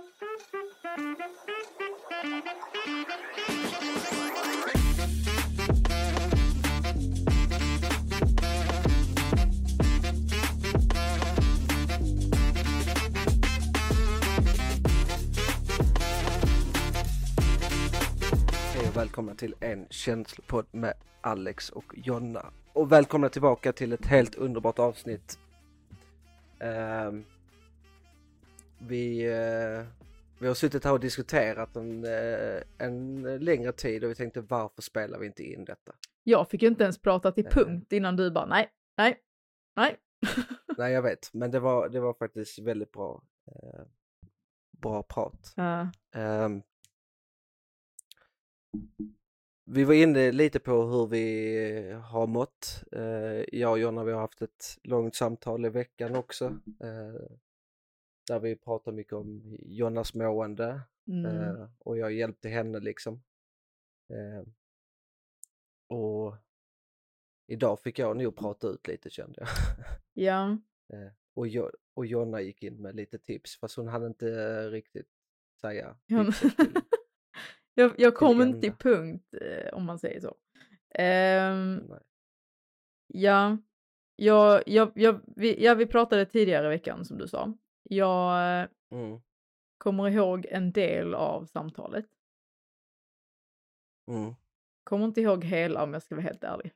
Hej och välkomna till en känslopodd med Alex och Jonna. Och välkomna tillbaka till ett helt underbart avsnitt. Ehm, vi, eh, vi har suttit här och diskuterat en, eh, en längre tid och vi tänkte varför spelar vi inte in detta? Jag fick ju inte ens prata till Eh. punkt innan du bara nej, nej, nej. Nej jag vet, men det var, det var faktiskt väldigt bra, eh, bra prat. Ja. Ehm, vi var inne lite på hur vi har mått. Uh, jag och Jonna vi har haft ett långt samtal i veckan också. eh, där vi pratar mycket om Jonnas mående Mm. eh, och jag hjälpte henne liksom. Eh, och idag fick jag nog prata ut lite kände jag. ja, Eh, och, jo, och Jonna gick in med lite tips fast hon hade inte riktigt säga till. jag, jag kom inte till punkt om man säger så. Nej. ja, jag, jag, jag, vi, ja, vi pratade tidigare i veckan som du sa. Jag eh, Mm, kommer ihåg en del av samtalet. mm, Kommer inte ihåg hela om jag ska vara helt ärlig.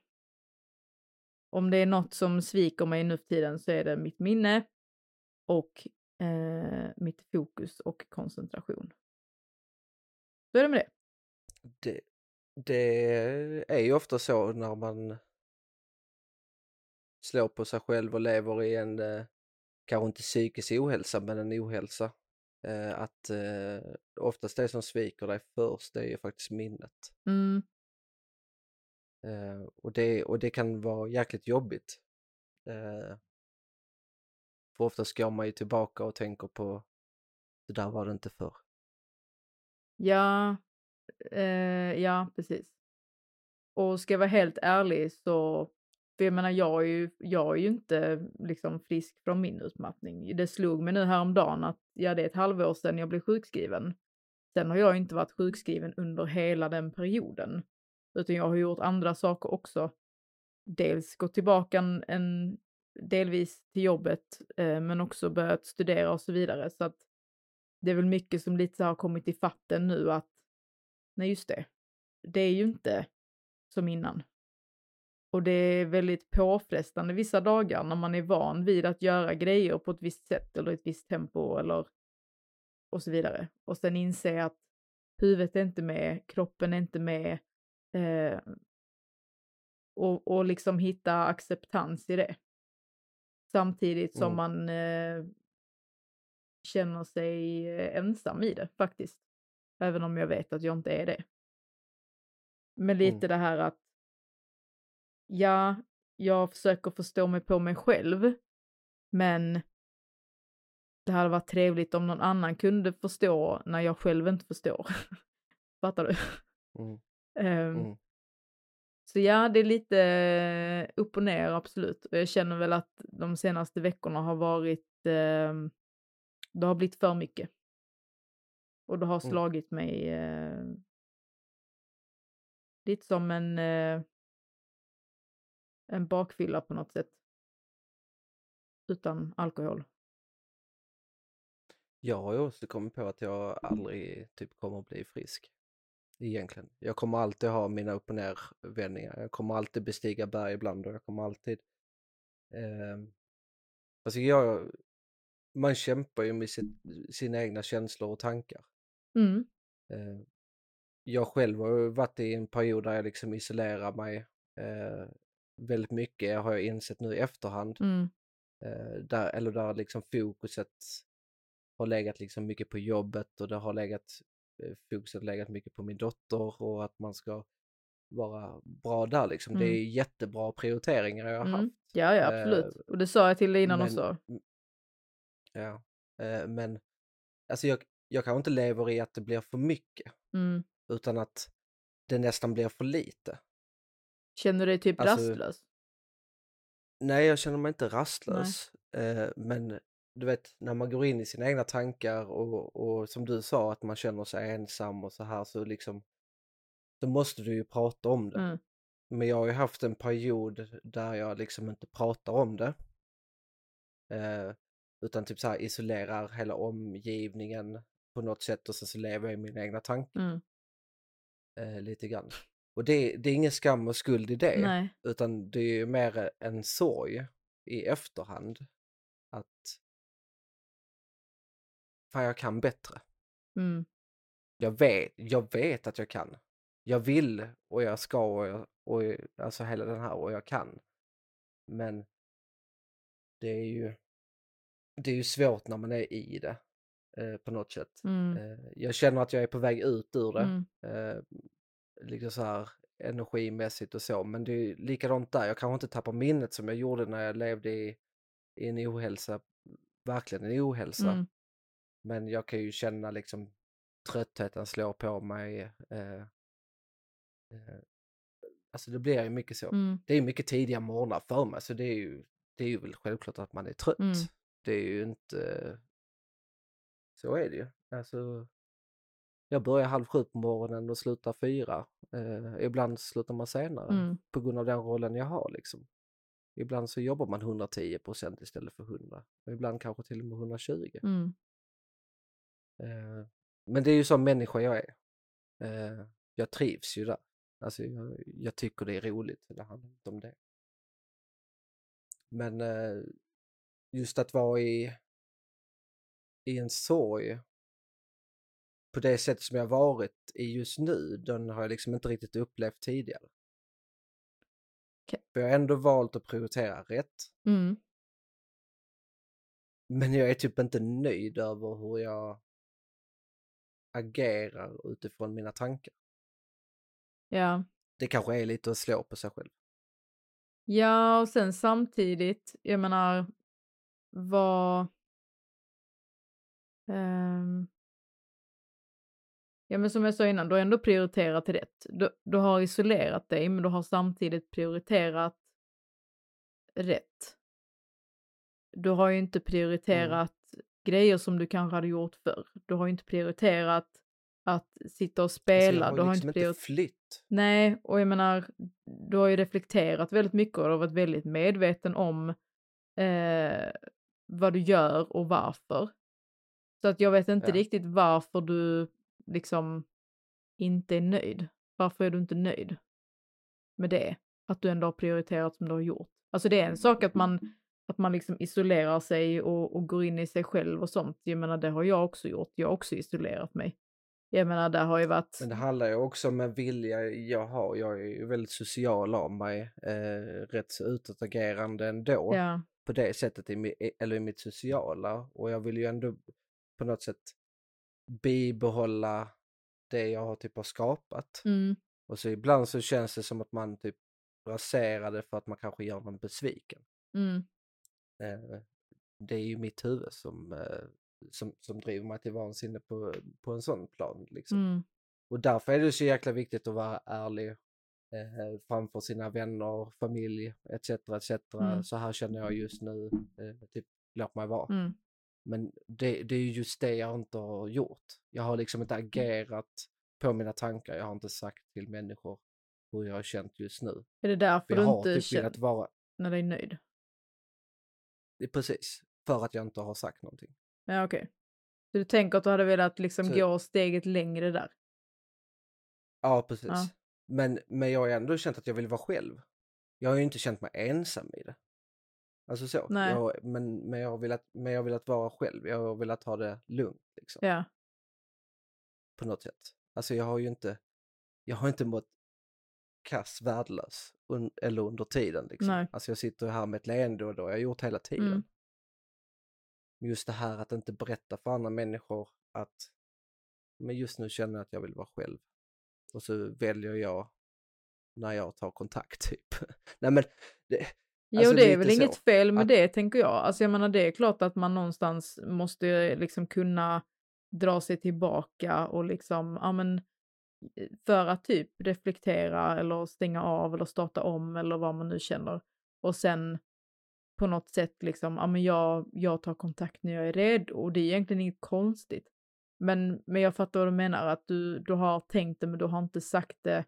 Om det är något som sviker mig nu för tiden så är det mitt minne och eh, mitt fokus och koncentration. Så är det med det. det, det är ju ofta så när man slår på sig själv och lever i en, eh, kanske inte psykisk ohälsa, men en ohälsa. Eh, att eh, oftast det som sviker dig först, det är ju faktiskt minnet. Mm, Eh, och, det, och det kan vara jäkligt jobbigt. Eh, för oftast går man ju tillbaka och tänker på, det där var det inte förr. ja, eh, ja, precis. Och ska jag vara helt ärlig så, för jag menar jag är ju, jag är ju inte liksom frisk från min utmattning. Det slog mig nu häromdagen att ja, det är ett halvår sedan jag blev sjukskriven. Sen har jag inte varit sjukskriven under hela den perioden. Utan jag har gjort andra saker också. Dels gått tillbaka en, en delvis till jobbet, eh, men också börjat studera och så vidare. Så att det är väl mycket som lite så har kommit i fatten nu att, nej just det, det är ju inte som innan. Och det är väldigt påfrestande vissa dagar när man är van vid att göra grejer på ett visst sätt eller ett visst tempo eller och så vidare. Och sen inse att huvudet är inte med, kroppen är inte med. Eh, och, och liksom hitta acceptans i det. Samtidigt som Mm. man eh, känner sig eh, ensam i det faktiskt. Även om jag vet att jag inte är det. Men lite Mm. det här att ja, jag försöker förstå mig på mig själv, men det hade varit trevligt om någon annan kunde förstå när jag själv inte förstår. Fattar du? Mm, Ehm, mm, Så ja, det är lite eh, upp och ner, absolut. Och jag känner väl att de senaste veckorna har varit, ehm, det har blivit för mycket. Och det har Mm. slagit mig eh, lite som en, eh, en bakfylla på något sätt. Utan alkohol. Jag har ju också kommit på att jag aldrig typ kommer att bli frisk. Egentligen. Jag kommer alltid ha mina upp och ner-vändningar. Jag kommer alltid bestiga berg ibland och jag kommer alltid... Eh, alltså jag, man kämpar ju med sitt, sina egna känslor och tankar. Mm. Eh, jag själv har varit i en period där jag liksom isolerar mig eh, väldigt mycket, har jag insett nu i efterhand. Mm. Eh, där, eller där liksom fokuset har legat liksom mycket på jobbet och det har legat, eh, fokuset har legat mycket på min dotter och att man ska vara bra där liksom. Det Mm. är jättebra prioriteringar jag har haft. Mm. Ja, ja, absolut. Och det sa jag till dig innan men- också. Ja. Eh, men alltså jag, jag kanske inte lever i att det blir för mycket Mm. utan att det nästan blir för lite. Känner du dig typ Alltså, rastlös? Nej, jag känner mig inte rastlös. Eh, men du vet, när man går in i sina egna tankar och, och som du sa att man känner sig ensam och så här så liksom, då måste du ju prata om det. Mm. Men jag har ju haft en period där jag liksom inte pratar om det. Eh, utan typ så här isolerar hela omgivningen på något sätt och sen så lever jag i mina egna tankar. Mm. Eh, lite grann. Och det, det är ingen skam och skuld i det. Nej. Utan det är ju mer en sorg i efterhand. Att fan jag kan bättre. Mm. Jag vet, jag vet att jag kan. Jag vill och jag ska och, jag, och alltså hela den här och jag kan. Men det är ju det är ju svårt när man är i det eh, på något sätt. Mm. Eh, jag känner att jag är på väg ut ur det. Mm. Eh, liksom så här energimässigt och så. Men det är likadant där. Jag kanske inte tappar minnet som jag gjorde när jag levde i, i en ohälsa. Verkligen en ohälsa. Mm. Men jag kan ju känna liksom tröttheten slår på mig. Eh, eh, alltså det blir ju mycket så. Mm. Det är mycket tidiga morgnar för mig så det är ju, det är ju väl självklart att man är trött. Mm. Det är ju inte... Så är det ju. Alltså, jag börjar halv sju på morgonen och slutar fyra. Eh, ibland slutar man senare Mm. på grund av den rollen jag har liksom. Ibland så jobbar man 110 procent istället för 100. Och ibland kanske till och med 120. Mm. Eh, men det är ju som människa jag är. Eh, jag trivs ju där. Alltså jag, jag tycker det är roligt, det handlar inte om det. Men eh, just att vara i, i en sorg på det sätt som jag varit i just nu, den har jag liksom inte riktigt upplevt tidigare. Okej. För jag har ändå valt att prioritera rätt. Mm. Men jag är typ inte nöjd över hur jag agerar utifrån mina tankar. Ja. Det kanske är lite att slå på sig själv. Ja, och sen samtidigt, jag menar, vad... Ehm, ja, men som jag sa innan, du har ändå prioriterat rätt. Du, du har isolerat dig, men du har samtidigt prioriterat rätt. Du har ju inte prioriterat grejer som du kanske hade gjort förr. Du har ju inte prioriterat att sitta och Alltså, spela. har du har liksom inte inte prioriterat... flytt. Nej, och jag menar, du har ju reflekterat väldigt mycket och du har varit väldigt medveten om eh, vad du gör och varför. Så att jag vet inte Ja. riktigt varför du liksom inte är nöjd. Varför är du inte nöjd med det? Att du ändå har prioriterat som du har gjort. Alltså det är en sak att man, att man liksom isolerar sig och, och går in i sig själv och sånt. Jag menar, det har jag också gjort. Jag har också isolerat mig. Jag menar, där har ju varit... Men det handlar ju också om en vilja jag har. Jag är ju väldigt social av mig. Eh, rätt så utåtagerande ändå. Ja, På det sättet, i, eller i mitt sociala. Och jag vill ju ändå på något sätt bibehålla det jag har typ har skapat. mm, Och så ibland så känns det som att man typ raserar det för att man kanske gör någon besviken. mm, Eh, det är ju mitt huvud som, eh, som, som driver mig till vansinne på, på en sån plan. Liksom. mm, Och därför är det så jäkla viktigt att vara ärlig eh, framför sina vänner, familj etc. etc. Mm. Så här känner jag just nu, eh, typ låt mig vara. Mm, Men det, det är ju just det jag inte har gjort. Jag har liksom inte agerat på mina tankar, jag har inte sagt till människor hur jag har känt just nu. Är det därför För jag du inte typ känner vara, dig nöjd? precis, för att jag inte har sagt någonting. Ja, okej. Så du tänker att du hade velat liksom Så- gå steget längre där? Ja, precis. Ja. Men, men jag har ändå känt att jag vill vara själv. Jag har ju inte känt mig ensam i det. Alltså så. Nej. Jag, men, men, jag har velat, men jag har velat vara själv. Jag har velat ha det lugnt liksom, Ja. på något sätt. Alltså jag har ju inte, jag har inte mått kass, värdelös un, eller under tiden. Liksom. Nej. Alltså jag sitter här med ett leende och det har jag gjort hela tiden. Mm. Just det här att inte berätta för andra människor att men just nu känner jag att jag vill vara själv. Och så väljer jag när jag tar kontakt typ. Nej men, det, Jo, Alltså, det är väl så. inget fel med Att- det, tänker jag. Alltså, jag menar, det är klart att man någonstans måste liksom kunna dra sig tillbaka och liksom, ja men, för att typ reflektera eller stänga av eller starta om eller vad man nu känner. Och sen på något sätt liksom, ja men jag, jag tar kontakt när jag är redo och det är egentligen inget konstigt. Men, men jag fattar vad du menar, att du, du har tänkt det men du har inte sagt det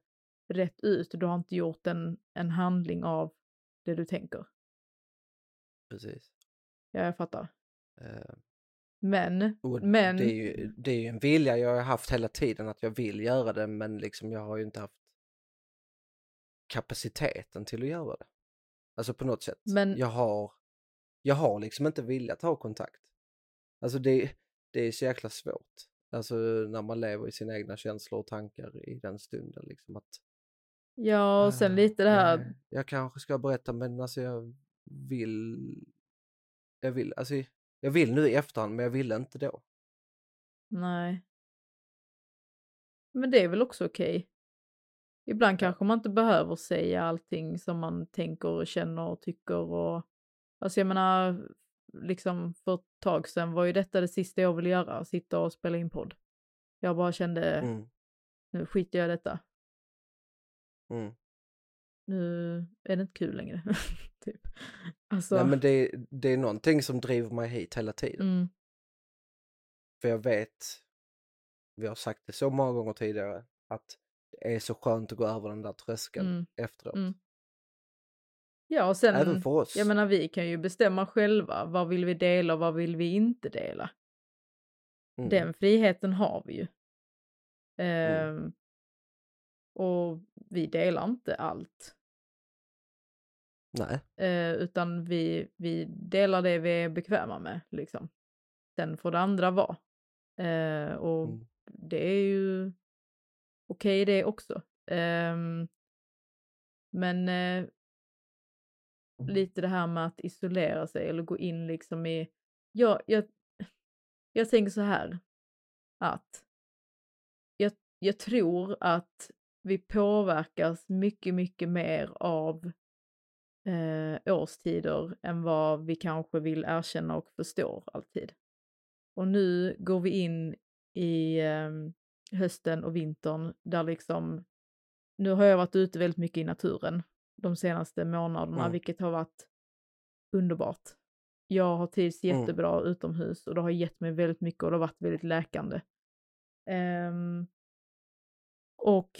rätt ut. Du har inte gjort en, en handling av det du tänker. Precis. Ja, jag fattar. Eh, Men, men, Det, är ju, det är ju en vilja jag har haft hela tiden att jag vill göra det men liksom jag har ju inte haft kapaciteten till att göra det. Alltså på något sätt. Men- Jag har, jag har liksom inte velat ha kontakt. Alltså det, det är så jäkla svårt. Alltså när man lever i sina egna känslor och tankar i den stunden liksom att ja, och sen "Ah, lite det här, nej, Jag kanske ska berätta men alltså jag vill, jag vill, alltså jag vill nu i efterhand men jag ville inte då. nej. Men det är väl också okej. Ibland kanske man inte behöver säga allting som man tänker och känner och tycker och, alltså jag menar, liksom för ett tag sedan var ju detta det sista jag ville göra, sitta och spela in podd. Jag bara kände, Mm, nu skiter jag i detta. Mm. nu är det inte kul längre. typ. Alltså, Nej men det, det är någonting som driver mig hit hela tiden. mm, För jag vet, vi har sagt det så många gånger tidigare, att det är så skönt att gå över den där tröskeln mm, efteråt. mm. Ja, och sen, Även för oss. jag menar vi kan ju bestämma själva, vad vill vi dela och vad vill vi inte dela. Mm, Den friheten har vi ju. Ehm, och vi delar inte allt, Nej, eh, utan vi, vi delar det vi är bekväma med. Liksom. Sen får det andra vara. Eh, och mm, det är ju okej det också. Ehm, men eh, lite det här med att isolera sig eller gå in liksom i... Jag, jag, jag tänker så här att jag, jag tror att vi påverkas mycket, mycket mer av eh, årstider än vad vi kanske vill erkänna och förstår alltid. Och nu går vi in i eh, hösten och vintern där liksom, nu har jag varit ute väldigt mycket i naturen de senaste månaderna, Mm. vilket har varit underbart. Jag har trivts Mm. jättebra utomhus och det har gett mig väldigt mycket och det har varit väldigt läkande. Ehm, och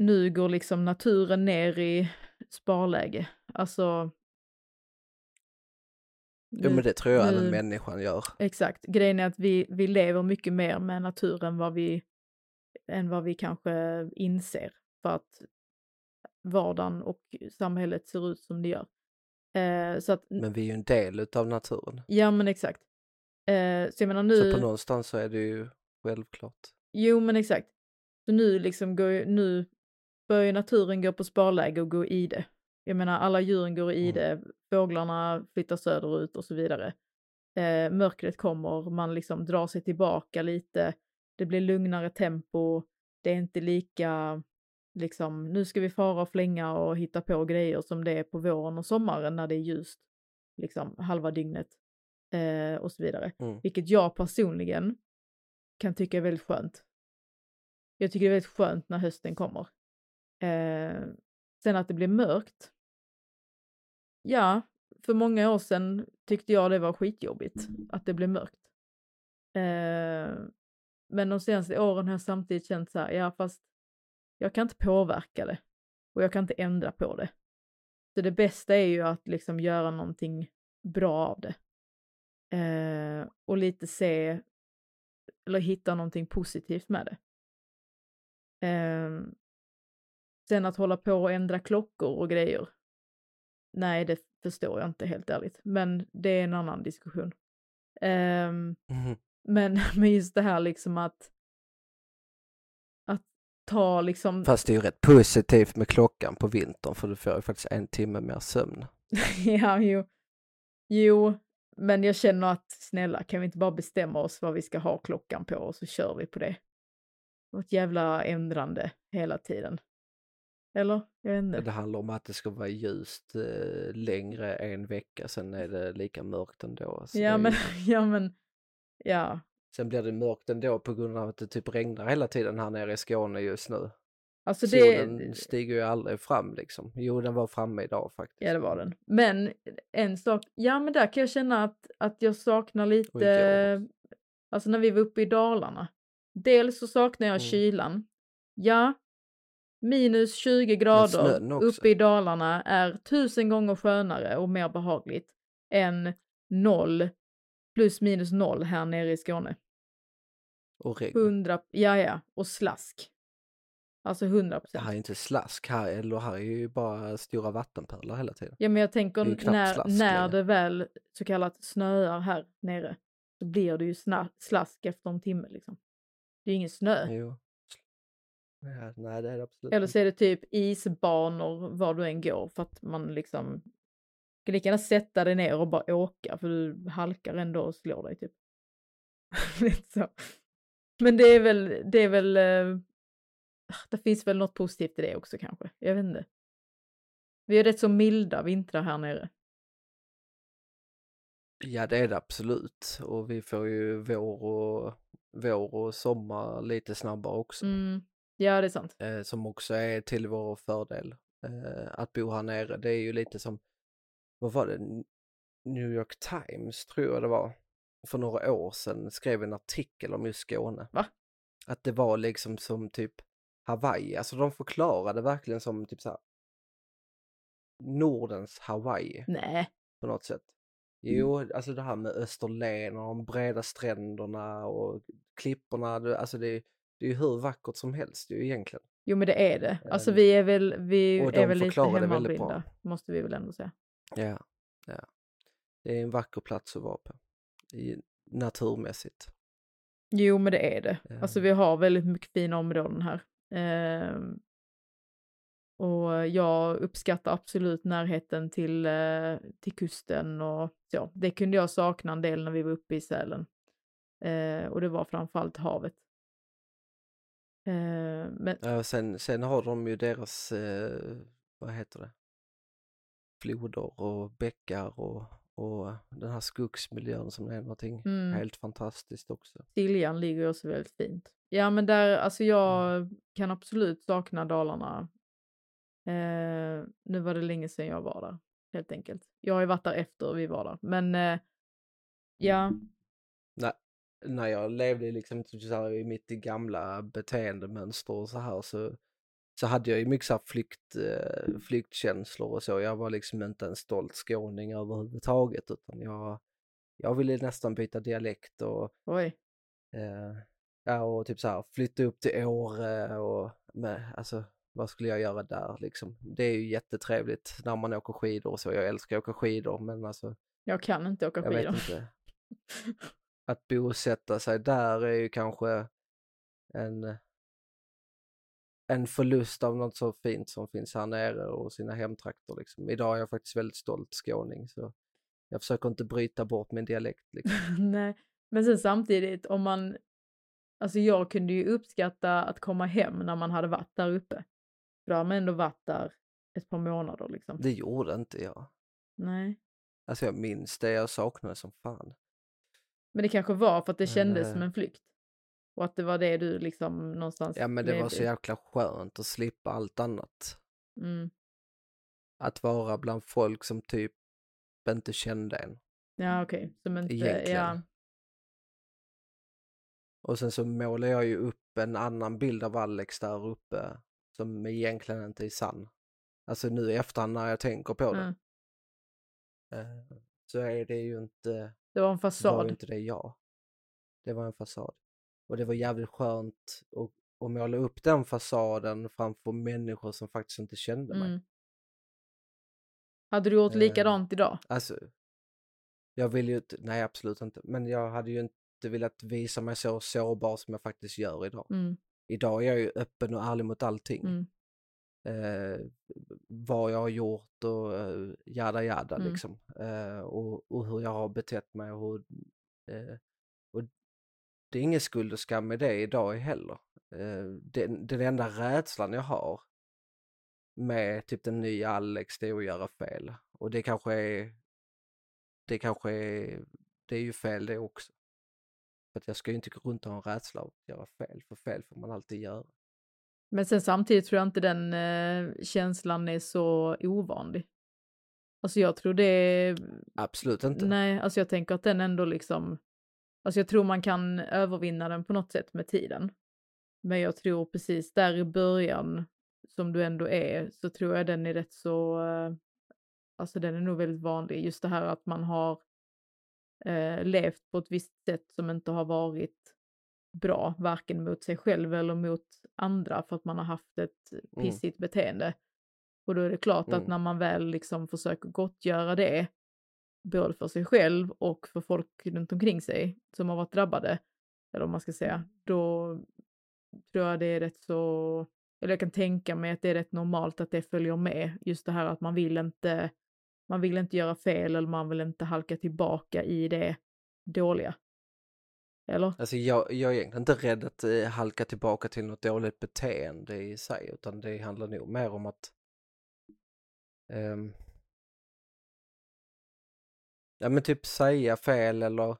nu går liksom naturen ner i sparläge. Alltså... jo nu- men det tror jag nu- även människan gör. Exakt. Grejen är att vi, vi lever mycket mer med naturen vad vi, än vad vi kanske inser. För att vardagen och samhället ser ut som det gör. Eh, så att, Men vi är ju en del utav naturen. ja men exakt. Eh, så jag menar nu... Så på någonstans så är det ju självklart. Jo, men exakt. Så nu liksom går ju, nu börjar ju naturen gå på sparläge och gå i det. Jag menar, alla djuren går i det, fåglarna flyttar söderut och så vidare. Eh, mörkret kommer, man liksom drar sig tillbaka lite, det blir lugnare tempo, det är inte lika, liksom, nu ska vi fara och flänga och hitta på grejer som det är på våren och sommaren när det är ljust, liksom halva dygnet eh, och så vidare. Mm. Vilket jag personligen kan tycka är väldigt skönt. Jag tycker det är väldigt skönt när hösten kommer. Eh, sen att det blir mörkt. Ja, för många år sedan tyckte jag det var skitjobbigt att det blev mörkt. Eh, men de senaste åren har jag samtidigt känt så här, ja fast jag kan inte påverka det och jag kan inte ändra på det. Så det bästa är ju att liksom göra någonting bra av det. Eh, och lite se eller hitta någonting positivt med det. Eh, sen att hålla på och ändra klockor och grejer. Nej, det förstår jag inte helt ärligt. Men det är en annan diskussion. Ehm, Mhm. men, men just det här liksom att att ta liksom Fast det är ju rätt positivt med klockan på vintern för du får ju faktiskt en timme mer sömn. ja, jo. Jo, men jag känner att snälla, kan vi inte bara bestämma oss vad vi ska ha klockan på och så kör vi på det. Ett jävla ändrande hela tiden. Eller? Jag vet inte. Det handlar om att det ska vara ljust eh, längre en vecka, sen är det lika mörkt ändå. Så det Ja, men, ju- ja, men, ja. Sen blir det mörkt ändå på grund av att det typ regnar hela tiden här nere i Skåne just nu. Alltså det, Solen stiger ju aldrig fram liksom. Jo, den var framme idag faktiskt. ja det var den. Men en sak, ja men där kan jag känna att, att jag saknar lite, alltså när vi var uppe i Dalarna. Dels så saknar jag Mm. kylan. Ja, minus 20 snön grader uppe i Dalarna är tusen gånger skönare och mer behagligt än noll plus minus noll här nere i Skåne. Och regn. Hundra, ja ja, och slask. Alltså hundra Det procent. här är inte slask här, eller här är ju bara stora vattenpölar hela tiden. Ja men jag tänker Det när, slask när det väl så kallat snöar här nere så blir det ju slask efter en timme liksom. Det är ju ingen snö. Jo. Ja, nej, det är det absolut Eller så är det typ isbanor var du än går för att man liksom kan lika gärna sätta dig ner och bara åka för du halkar ändå och slår dig typ. Så. Men det är väl, det är väl, eh, det finns väl något positivt i det också kanske. Jag vet inte. Vi är rätt så milda vintrar här nere. Ja, det är det absolut. Och vi får ju vår och, vår och sommar lite snabbare också. Mm. Ja, det är sant. Eh, som också är till vår fördel. Eh, att bo här nere, det är ju lite som, vad var det, New York Times tror jag det var, för några år sedan skrev en artikel om just Skåne. Va? Att det var liksom som typ Hawaii, alltså de förklarade verkligen som typ så här Nordens Hawaii Nej. på något sätt. Mm. Jo, alltså det här med Österlen och de breda stränderna och klipporna, alltså det, det är ju hur vackert som helst ju egentligen. Jo, men det är det. Alltså Ehm, vi är väl, vi och är väl lite hemmablinda, måste vi väl ändå säga. Ja, ja. Det är en vacker plats att vara på. I, naturmässigt. Jo, men det är det. Alltså Ja. vi har väldigt mycket fina områden här. Ehm, och jag uppskattar absolut närheten till, eh, till kusten och så. Det kunde jag sakna en del när vi var uppe i Sälen. Eh, och det var framförallt havet. Eh, men Ja, sen, sen har de ju deras, eh, vad heter det, floder och bäckar och, och den här skogsmiljön som är någonting Mm. helt fantastiskt också. Siljan ligger också väldigt fint. Ja, men där, alltså jag kan absolut sakna Dalarna. Eh, nu var det länge sedan jag var där, helt enkelt. Jag har ju varit där efter vi var där, men eh, ja, när, när jag levde liksom så i mitt gamla beteendemönster och så här så, så hade jag ju mycket så här flykt, eh, flyktkänslor och så. Jag var liksom inte en stolt skåning överhuvudtaget utan jag, jag ville nästan byta dialekt och, oj. eh, ja, och typ så här flytta upp till Åre och med, alltså vad skulle jag göra där liksom? Det är ju jättetrevligt när man åker skidor och så. Jag älskar att åka skidor men alltså Jag kan inte åka jag vet skidor. Att bosätta sig där är ju kanske en, en förlust av något så fint som finns här nere och sina hemtrakter. Liksom. Idag är jag faktiskt väldigt stolt skåning så jag försöker inte bryta bort min dialekt. Liksom. Nej, men sen samtidigt om man, alltså jag kunde ju uppskatta att komma hem när man hade varit där uppe. För då har man ändå varit där ett par månader liksom. Det gjorde inte jag. Nej. Alltså jag minns det, jag saknade som fan. Men det kanske var för att det Men, kändes eh, som en flykt. Och att det var det du liksom någonstans Ja men det var så jäkla skönt att slippa allt annat. Mm. Att vara bland folk som typ inte kände en. Ja okej, som inte, Egentligen. ja. Och sen så målar jag ju upp en annan bild av Alex där uppe som egentligen inte är sann. Alltså nu i efterhand när jag tänker på det Mm. så är det ju inte, Det var en var fasad. ju inte det jag. Det var en fasad. Och det var jävligt skönt att, att måla upp den fasaden framför människor som faktiskt inte kände mig. Mm. Hade du gjort Eh, likadant idag? Alltså, jag vill ju inte, nej absolut inte, men jag hade ju inte velat visa mig så sårbar som jag faktiskt gör idag. Mm. Idag är jag ju öppen och ärlig mot allting. Mm. Eh, vad jag har gjort och eh, jada jada Mm. liksom. Eh, och, och hur jag har betett mig och, hur, eh, och det är ingen skuld och skam med det idag heller. Eh, den, den enda rädslan jag har med typ den nya Alex det är att göra fel. Och det kanske är, det kanske är, det är ju fel det också. För att jag ska ju inte gå runt och ha en rädsla av att göra fel, för fel får man alltid göra. Men sen samtidigt tror jag inte den eh, känslan är så ovanlig. Alltså jag tror det är... Absolut inte. Nej, alltså jag tänker att den ändå liksom... Alltså jag tror man kan övervinna den på något sätt med tiden. Men jag tror precis där i början, som du ändå är, så tror jag den är rätt så... eh, Alltså den är nog väldigt vanlig. Just det här att man har eh, levt på ett visst sätt som inte har varit bra, varken mot sig själv eller mot andra för att man har haft ett pissigt beteende. Och då är det klart att Mm. när man väl liksom försöker gottgöra det, både för sig själv och för folk runt omkring sig som har varit drabbade, eller vad man ska säga, då tror jag det är rätt så, eller jag kan tänka mig att det är rätt normalt att det följer med, just det här att man vill inte, man vill inte göra fel eller man vill inte halka tillbaka i det dåliga. Eller? Alltså jag, jag är egentligen inte rädd att eh, halka tillbaka till något dåligt beteende i sig, utan det handlar nog mer om att ehm, ja men typ säga fel eller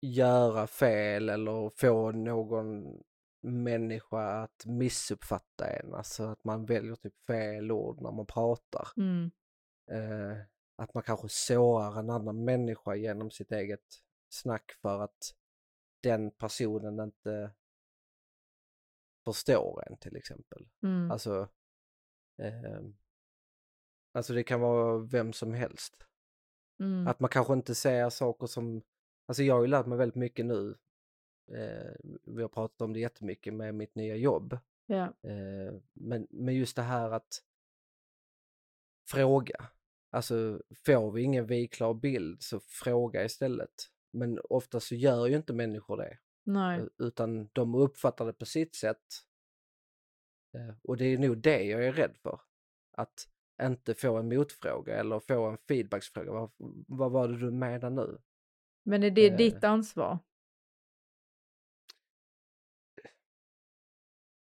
göra fel eller få någon människa att missuppfatta en, alltså att man väljer typ fel ord när man pratar. Mm, Eh, att man kanske sårar en annan människa genom sitt eget snack för att den personen inte förstår en till exempel. mm, Alltså, eh, alltså det kan vara vem som helst. mm, Att man kanske inte ser saker som, alltså jag har ju lärt mig väldigt mycket nu. Eh, vi har pratat om det jättemycket med mitt nya jobb. ja, Eh, men, men just det här att fråga. Alltså får vi ingen viklar bild så fråga istället. Men ofta så gör ju inte människor det. nej, Utan de uppfattar det på sitt sätt. Eh, Och det är nog det jag är rädd för. Att inte få en motfråga eller få en feedbacksfråga. Vad, vad var det du menar nu? Men är det Eh. ditt ansvar?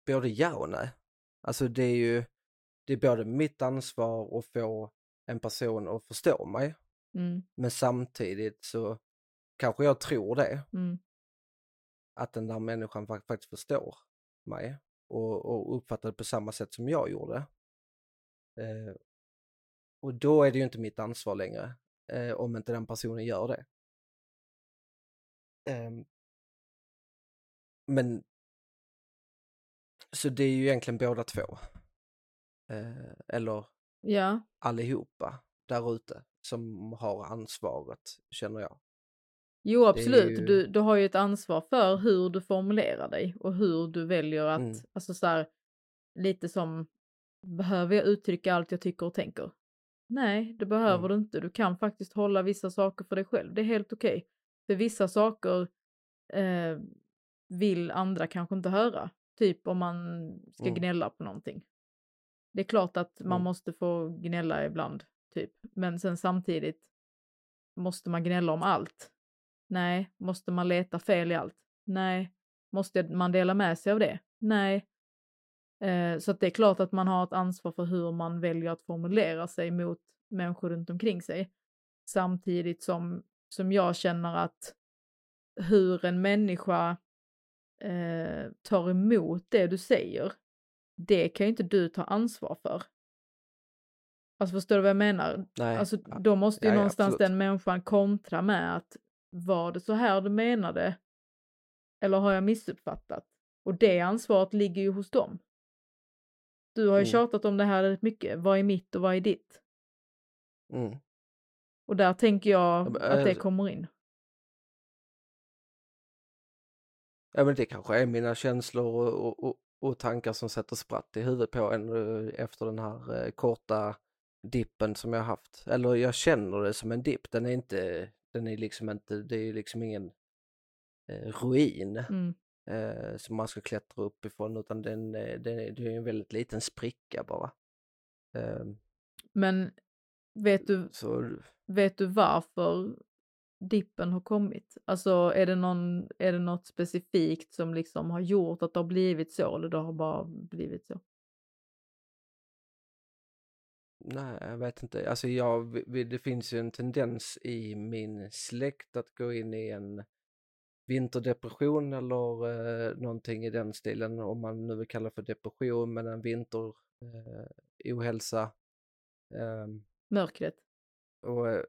Både ja och nej. Alltså det är ju, det är både mitt ansvar att få en person att förstå mig. Mm, Men samtidigt så kanske jag tror det, mm, att den där människan fak- faktiskt förstår mig och, och uppfattar det på samma sätt som jag gjorde. Eh, och då är det ju inte mitt ansvar längre, eh, om inte den personen gör det. Ehm, men så det är ju egentligen båda två. Eh, eller ja, allihopa där ute som har ansvaret, känner jag. Jo absolut, ju- du, du har ju ett ansvar för hur du formulerar dig och hur du väljer att, Mm. alltså så här, lite som, behöver jag uttrycka allt jag tycker och tänker? Nej, det behöver Mm. du inte. Du kan faktiskt hålla vissa saker för dig själv. Det är helt okej. För vissa saker eh, vill andra kanske inte höra. Typ om man ska Mm. gnälla på någonting. Det är klart att man Mm. måste få gnälla ibland, typ. Men sen samtidigt måste man gnälla om allt. Nej. Måste man leta fel i allt? Nej. Måste man dela med sig av det? Nej. Eh, så det är klart att man har ett ansvar för hur man väljer att formulera sig mot människor runt omkring sig. Samtidigt som, som jag känner att hur en människa eh, tar emot det du säger, det kan ju inte du ta ansvar för. Alltså förstår du vad jag menar? Nej, Alltså ja, då måste ju ja, ja, någonstans absolut. den människan kontra med att var det så här du menade? Eller har jag missuppfattat? Och det ansvaret ligger ju hos dem. Du har ju Mm. tjatat om det här rätt mycket. Vad är mitt och vad är ditt? Mm. Och där tänker jag Ja, men, att det eh, kommer in. Ja men det kanske är mina känslor och, och, och, och tankar som sätter spratt i huvudet på en eh, efter den här eh, korta dippen som jag haft. Eller jag känner det som en dipp, den är inte, den är liksom inte, det är liksom ingen eh, ruin Mm. eh, som man ska klättra upp ifrån utan den, eh, den är, det är en väldigt liten spricka bara. Eh, Men vet du, så vet du varför dippen har kommit? Alltså är det, någon, är det något specifikt som liksom har gjort att det har blivit så eller det har bara blivit så? Nej, jag vet inte. Alltså jag, det finns ju en tendens i min släkt att gå in i en vinterdepression eller eh, någonting i den stilen, om man nu vill kalla det för depression, men en vinter eh, ohälsa. ehm, Mörkret. och eh,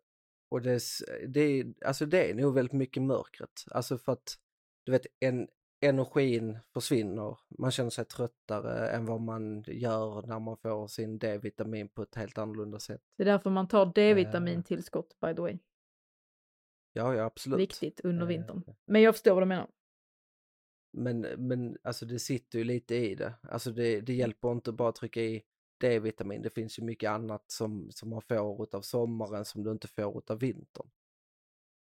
och det, det, är- alltså det är nog väldigt mycket mörkret. Alltså för att du vet, en, energin försvinner. Man känner sig tröttare än vad man gör när man får sin D-vitamin på ett helt annorlunda sätt. Det är därför man tar D-vitamintillskott by the way. Ja, ja absolut. Viktigt under Eh, vintern. Men jag förstår vad du menar. Men, men alltså det sitter ju lite i det. Alltså det, det hjälper inte bara att trycka i D-vitamin. Det finns ju mycket annat som, som man får av sommaren som du inte får av vintern.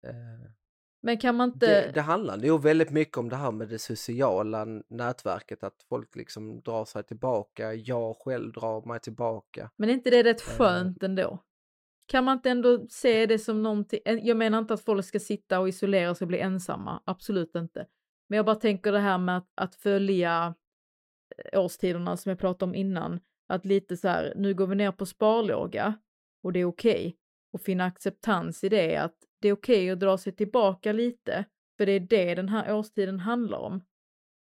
Eh, Men kan man inte... Det, det handlar nog väldigt mycket om det här med det sociala nätverket, att folk liksom drar sig tillbaka. Jag själv drar mig tillbaka. Men är inte det rätt Eh. skönt ändå? Kan man inte ändå se det som någonting, jag menar inte att folk ska sitta och isolera sig och bli ensamma, absolut inte. Men jag bara tänker det här med att, att följa eh, årstiderna som jag pratade om innan, att lite så här, nu går vi ner på sparlåga och det är okej. Och finna acceptans i det, att det är okej att dra sig tillbaka lite, för det är det den här årstiden handlar om.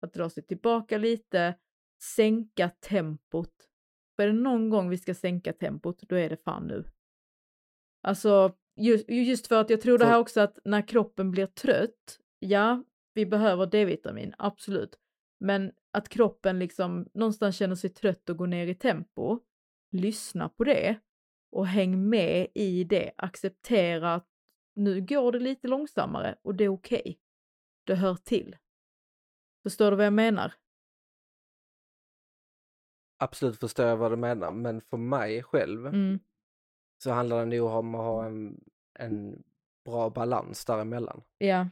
Att dra sig tillbaka lite, sänka tempot. För är det någon gång vi ska sänka tempot, då är det fan nu. Alltså, just, just för att jag tror det här också att när kroppen blir trött, ja, vi behöver D-vitamin, absolut. Men att kroppen liksom någonstans känner sig trött och går ner i tempo, lyssna på det och häng med i det. Acceptera att nu går det lite långsammare och det är okej. Det hör till. Förstår du vad jag menar? Absolut förstår jag vad du menar, men för mig själv Mm. så handlar det nog om att ha en, en bra balans däremellan. Ja.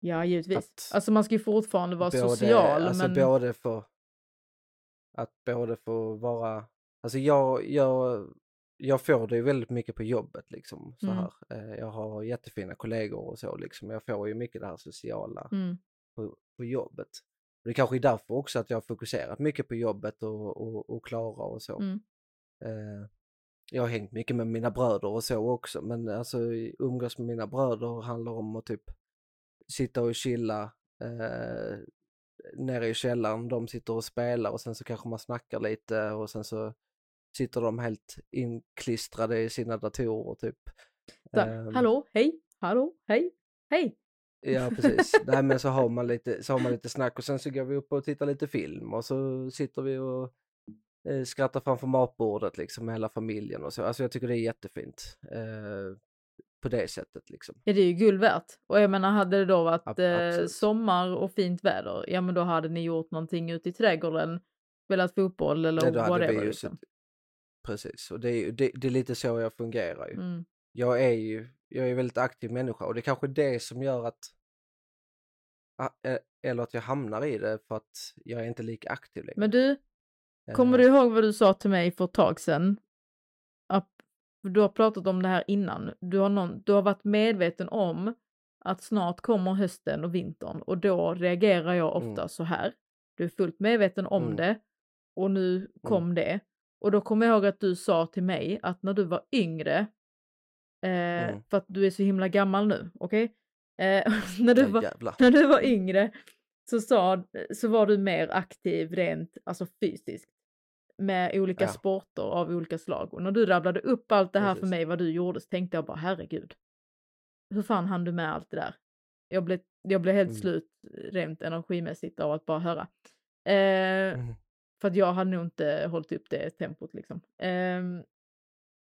Ja, givetvis. Att alltså man ska ju fortfarande vara både, social, alltså men... både för att både få vara, alltså jag, jag, jag får det ju väldigt mycket på jobbet liksom så Mm. här. Eh, Jag har jättefina kollegor och så liksom, jag får ju mycket det här sociala Mm. på, på jobbet. Och det kanske är därför också att jag har fokuserat mycket på jobbet och, och, och Klara och så. Mm. Eh, jag har hängt mycket med mina bröder och så också, men alltså umgås med mina bröder handlar om att typ sitta och chilla eh, nere i källaren. De sitter och spelar och sen så kanske man snackar lite och sen så sitter de helt inklistrade i sina datorer typ. Så, Ehm, hallå, hej, hallå, hej, hej. Ja precis. Nej men så har man lite, så har man lite snack och sen så går vi upp och tittar lite film och så sitter vi och eh, skrattar framför matbordet liksom med hela familjen och så. Alltså jag tycker det är jättefint. Eh, på det sättet liksom. Ja, det är ju guld värt. Och jag menar, hade det då varit eh, sommar och fint väder, ja men då hade ni gjort någonting ute i trädgården, spelat fotboll eller Ja, då hade whatever. vi ju liksom. Precis, och det är, det, det är lite så jag fungerar ju. Mm. Jag är ju, jag är väldigt aktiv människa och det är kanske det som gör att eh, eller att jag hamnar i det för att jag är inte lika aktiv längre. Men du, Eh, kommer du ihåg vad du sa till mig för ett tag sedan? Att, du har pratat om det här innan. Du har, någon, du har varit medveten om att snart kommer hösten och vintern och då reagerar jag ofta Mm. så här. Du är fullt medveten om Mm. det och nu kom det. Och då kommer jag ihåg att du sa till mig att när du var yngre, eh, Mm. för att du är så himla gammal nu, okej? Eh, när, du var, när du var yngre så, sa, så var du mer aktiv rent alltså fysiskt med olika Ja. sporter av olika slag. Och när du rabblade upp allt det här för Precis. mig vad du gjorde så tänkte jag bara herregud. Hur fan hann du med allt det där? Jag blev, jag blev helt Mm. slut rent energimässigt av att bara höra. Eh, Mm. För att jag hade nog inte hållit upp det tempot liksom. Ehm,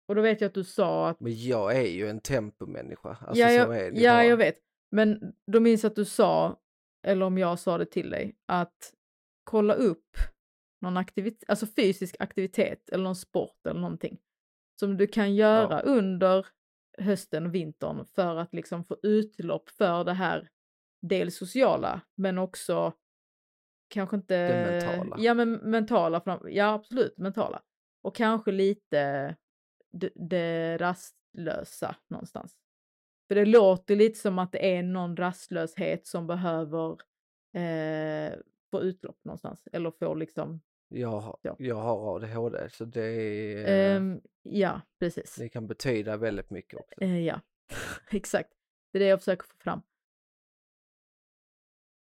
och då vet jag att du sa att Men jag är ju en tempomänniska. Alltså ja, jag, är det ja bara. jag vet. Men då minns jag att du sa, eller om jag sa det till dig, att kolla upp någon aktivitet, alltså fysisk aktivitet eller någon sport eller någonting som du kan göra under hösten och vintern för att liksom få utlopp för det här dels sociala men också kanske inte... Det mentala. Ja men mentala, fram- ja absolut mentala. Och kanske lite det, det rastlösa någonstans. För det låter lite som att det är någon rastlöshet som behöver eh, få utlopp någonstans. Eller få liksom, Jag, har- Ja. jag har ADHD så det, är, ehm, ja precis. det kan betyda väldigt mycket också. Eh, ja, exakt. Det är det jag försöker få fram.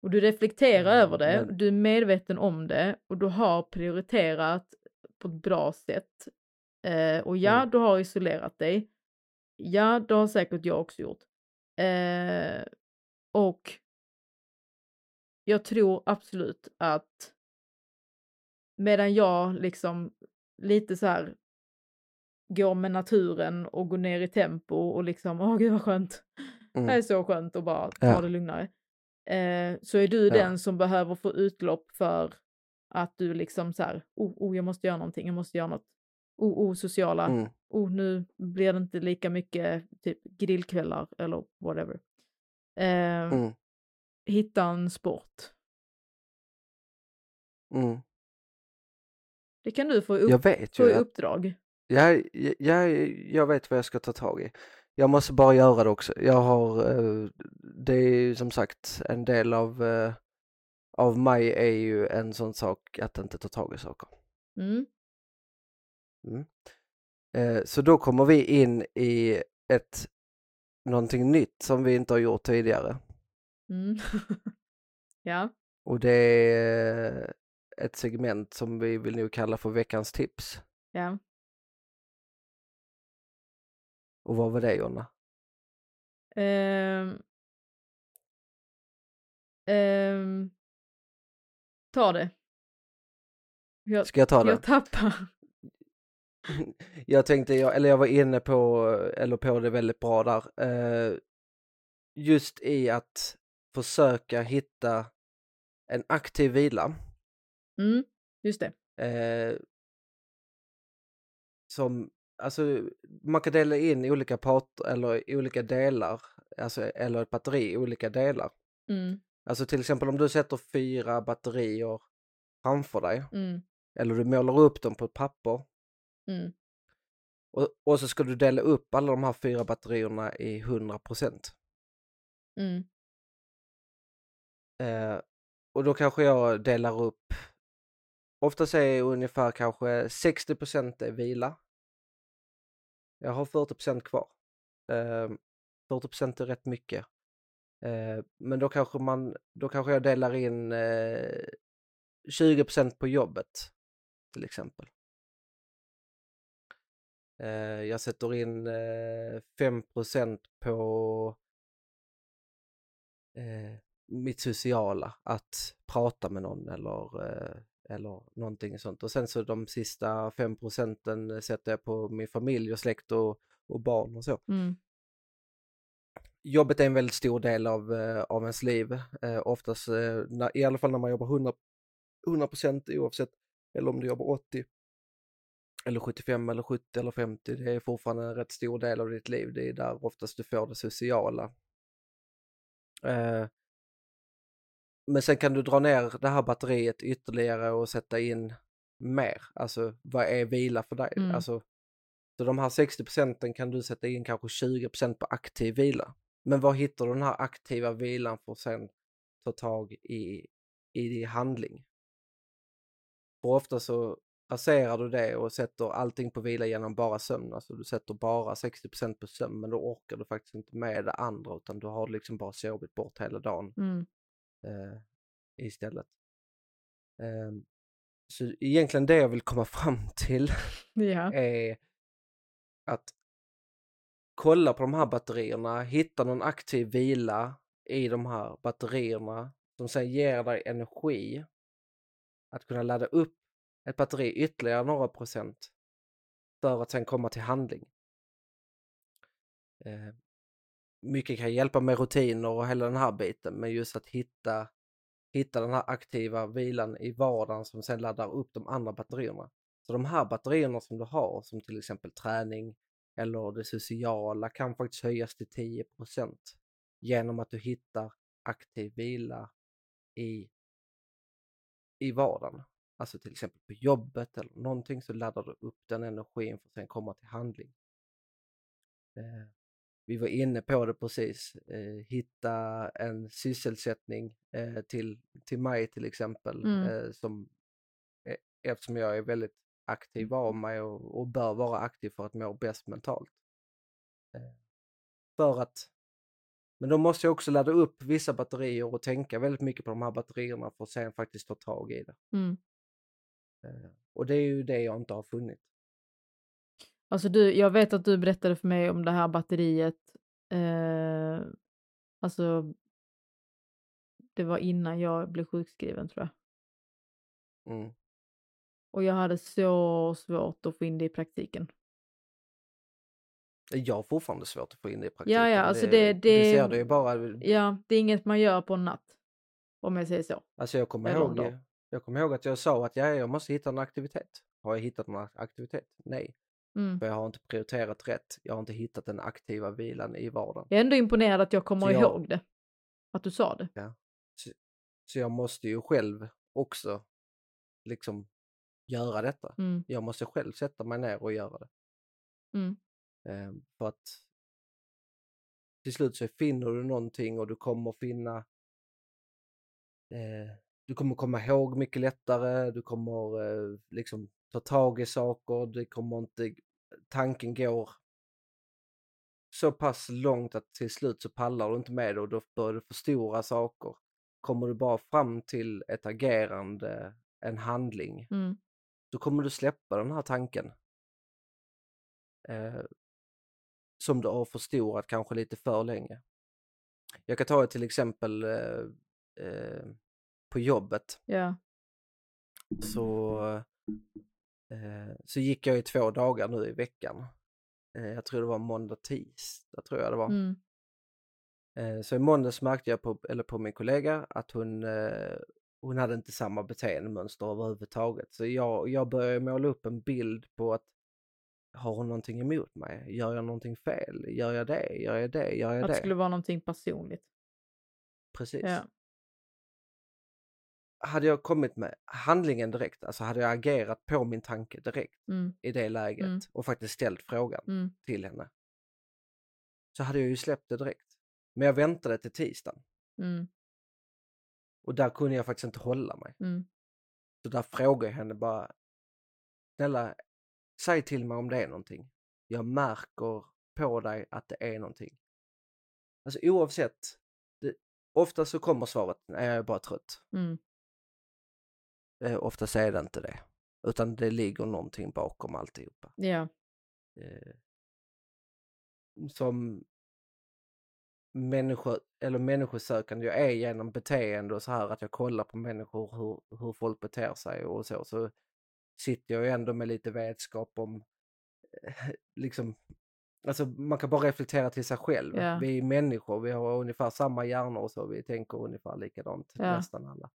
Och du reflekterar Mm, över det, men- du är medveten om det och du har prioriterat på ett bra sätt. Eh, och ja, Mm. du har isolerat dig. Ja, det har säkert jag också gjort. Eh, och jag tror absolut att medan jag liksom lite så här går med naturen och går ner i tempo och liksom, åh gud vad skönt. Det är Mm. så skönt att bara ta Ja. det lugnare. Eh, så är du Ja. den som behöver få utlopp för att du liksom så här, oh, oh jag måste göra någonting, jag måste göra något. Oh, oh sociala, Mm. oh nu blir det inte lika mycket typ grillkvällar eller whatever. Eh, Mm. Hitta en sport. Mm. Det kan du få, upp, Jag vet få ju i att uppdrag. jag, jag, jag vet vad jag ska ta tag i. Jag måste bara göra det också. Jag har, eh, det är ju som sagt en del av, eh, av mig är ju en sån sak att inte ta tag i saker. Mm. Eh, Så då kommer vi in i ett, någonting nytt som vi inte har gjort tidigare. Mm. ja. Och det är ett segment som vi vill nog kalla för veckans tips. Ja. Och vad var det Jonna? Ehm. Ehm. Ta det. Jag, Ska jag ta det? jag tappar. Jag tänkte, jag, eller jag var inne på, eller på det väldigt bra där. Eh, just i att försöka hitta en aktiv vila. Mm, just det. Eh, som, alltså man kan dela in olika parter eller olika delar, alltså, eller ett batteri i olika delar. Mm, Alltså till exempel om du sätter fyra batterier framför dig, mm, eller du målar upp dem på ett papper mm, och, och så ska du dela upp alla de här fyra batterierna i 100 procent. mm, Eh, och då kanske jag delar upp, oftast är ungefär kanske 60 procent är vila. Jag har 40 procent kvar. Eh, 40 procent är rätt mycket. Eh, men då kanske man, då kanske jag delar in eh, 20 procent på jobbet till exempel. Eh, jag sätter in eh, 5 procent på eh, mitt sociala, att prata med någon eller, eh, eller någonting sånt. Och sen så de sista 5 procenten sätter jag på min familj och släkt och, och barn och så. mm, Jobbet är en väldigt stor del av, eh, av ens liv, eh, oftast, eh, när, i alla fall när man jobbar 100, 100 procent oavsett, eller om du jobbar 80 eller 75 eller 70 eller 50, det är fortfarande en rätt stor del av ditt liv. Det är där oftast du får det sociala. Eh, men sen kan du dra ner det här batteriet ytterligare och sätta in mer. Alltså vad är vila för dig? Mm. Alltså, så de här 60 procenten kan du sätta in kanske 20 procent på aktiv vila. Men var hittar du den här aktiva vilan för att sen ta tag i, i handling? För ofta så raserar du det och sätter allting på vila genom bara sömn. Alltså du sätter bara 60 procent på sömn men då orkar du faktiskt inte med det andra utan du har liksom bara sovit bort hela dagen mm, eh, istället. Ehm, så egentligen det jag vill komma fram till ja. är att kolla på de här batterierna, hitta någon aktiv vila i de här batterierna som sen ger dig energi att kunna ladda upp ett batteri ytterligare några procent för att sen komma till handling. Eh, mycket kan hjälpa med rutiner och hela den här biten, men just att hitta, hitta den här aktiva vilan i vardagen som sen laddar upp de andra batterierna. Så de här batterierna som du har, som till exempel träning eller det sociala, kan faktiskt höjas till 10% genom att du hittar aktiv vila i, i vardagen. Alltså till exempel på jobbet eller någonting så laddar du upp den energin för att sen komma till handling. Eh. Vi var inne på det precis, eh, hitta en sysselsättning eh, till, till mig till exempel, Mm. eh, som, eh, eftersom jag är väldigt aktiv av mig och, och bör vara aktiv för att må bäst mentalt. Eh, för att Men då måste jag också ladda upp vissa batterier och tänka väldigt mycket på de här batterierna för att sen faktiskt ta tag i det. Mm. Eh, Och det är ju det jag inte har funnit. Alltså du, jag vet att du berättade för mig om det här batteriet. Eh, alltså, det var innan jag blev sjukskriven tror jag. Mm. Och jag hade så svårt att få in det i praktiken. Jag har fortfarande svårt att få in det i praktiken. Ja, ja, alltså det, det- det- ser du ju bara. Ja, det är inget man gör på en natt. Om jag säger så. Alltså jag kommer, ihåg, jag kommer ihåg att jag sa att ja, jag måste hitta en aktivitet. Har jag hittat en aktivitet? Nej, Mm. för jag har inte prioriterat rätt. Jag har inte hittat den aktiva vilan i vardagen. Jag är ändå imponerad att jag kommer Så jag- ihåg det. Att du sa det. Så jag måste ju själv också liksom göra detta. Mm. Jag måste själv sätta mig ner och göra det. Mm. Eh, för att till slut så finner du någonting och du kommer finna eh, du kommer komma ihåg mycket lättare, du kommer eh, liksom ta tag i saker, det kommer inte, tanken går så pass långt att till slut så pallar du inte med det och då börjar du förstora saker. Kommer du bara fram till ett agerande, en handling, Mm. då kommer du släppa den här tanken. Eh, som du har förstorat kanske lite för länge. Jag kan ta ett till exempel eh, eh, på jobbet Ja. så, så gick jag i två dagar nu i veckan. Eh, jag tror det var måndag, tisdag tror jag det var. Mm. Eh, så i måndags märkte jag på, eller på min kollega att hon, eh, hon hade inte samma beteendemönster överhuvudtaget. Så jag, jag började måla upp en bild på att har hon någonting emot mig? Gör jag någonting fel? Gör jag det? Gör jag det? Gör jag Att det det? skulle vara någonting personligt. Precis. Ja. Hade jag kommit med handlingen direkt, alltså hade jag agerat på min tanke direkt Mm. i det läget Mm. och faktiskt ställt frågan Mm. till henne. Så hade jag ju släppt det direkt. Men jag väntade till tisdagen Mm. och där kunde jag faktiskt inte hålla mig. Mm. Så där frågade jag henne bara, snälla, säg till mig om det är någonting. Jag märker på dig att det är någonting. Alltså oavsett, det, ofta så kommer svaret, nej jag är bara trött. Mm. Eh, oftast är det inte det. Utan det ligger någonting bakom alltihopa. Ja. Eh, som människor, eller människosökande jag är genom beteende och så här att jag kollar på människor hur, hur folk beter sig och så, så sitter jag ju ändå med lite vetskap om eh, liksom Alltså man kan bara reflektera till sig själv. Ja. Vi är människor, vi har ungefär samma hjärnor och så, vi tänker ungefär likadant, Ja. nästan alla.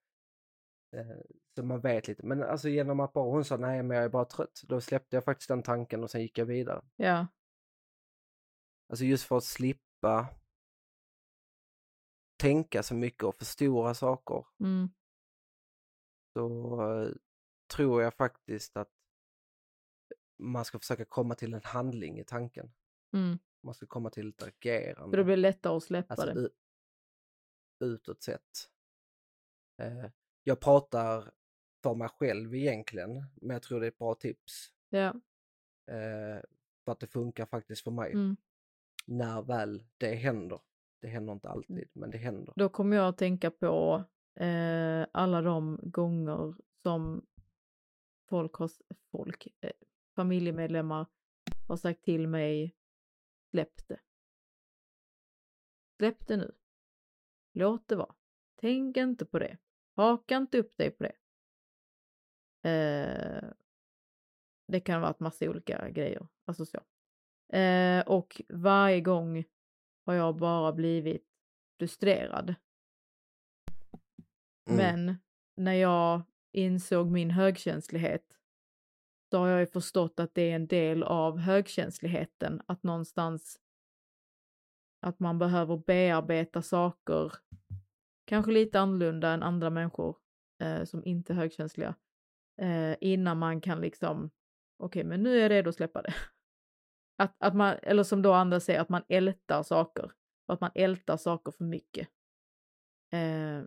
Eh, Så man vet lite, men alltså genom att bara hon sa nej men jag är bara trött, då släppte jag faktiskt den tanken och sen gick jag vidare. Ja. Alltså just för att slippa tänka så mycket och förstora saker Mm. så eh, tror jag faktiskt att man ska försöka komma till en handling i tanken. Mm. Man ska komma till ett För då agerande. blir det lättare att släppa Alltså det. utåt sett. Eh, jag pratar för mig själv egentligen, men jag tror det är ett bra tips. Ja. Eh, för att det funkar faktiskt för mig. Mm. När väl det händer. Det händer inte alltid, men det händer. Då kommer jag att tänka på eh, alla de gånger som folk har, folk, eh, familjemedlemmar har sagt till mig släpp det. Släpp det nu. Låt det vara. Tänk inte på det. Haka inte upp dig på det. Eh, det kan vara ett massa olika grejer. Alltså så. Eh, och varje gång har jag bara blivit frustrerad. Mm. Men när jag insåg min högkänslighet så har jag ju förstått att det är en del av högkänsligheten att någonstans att man behöver bearbeta saker kanske lite annorlunda än andra människor eh, som inte är högkänsliga eh, innan man kan liksom okej men nu är jag redo att släppa det. Att, att man, eller som då andra säger, att man ältar saker. Och att man ältar saker för mycket. Eh,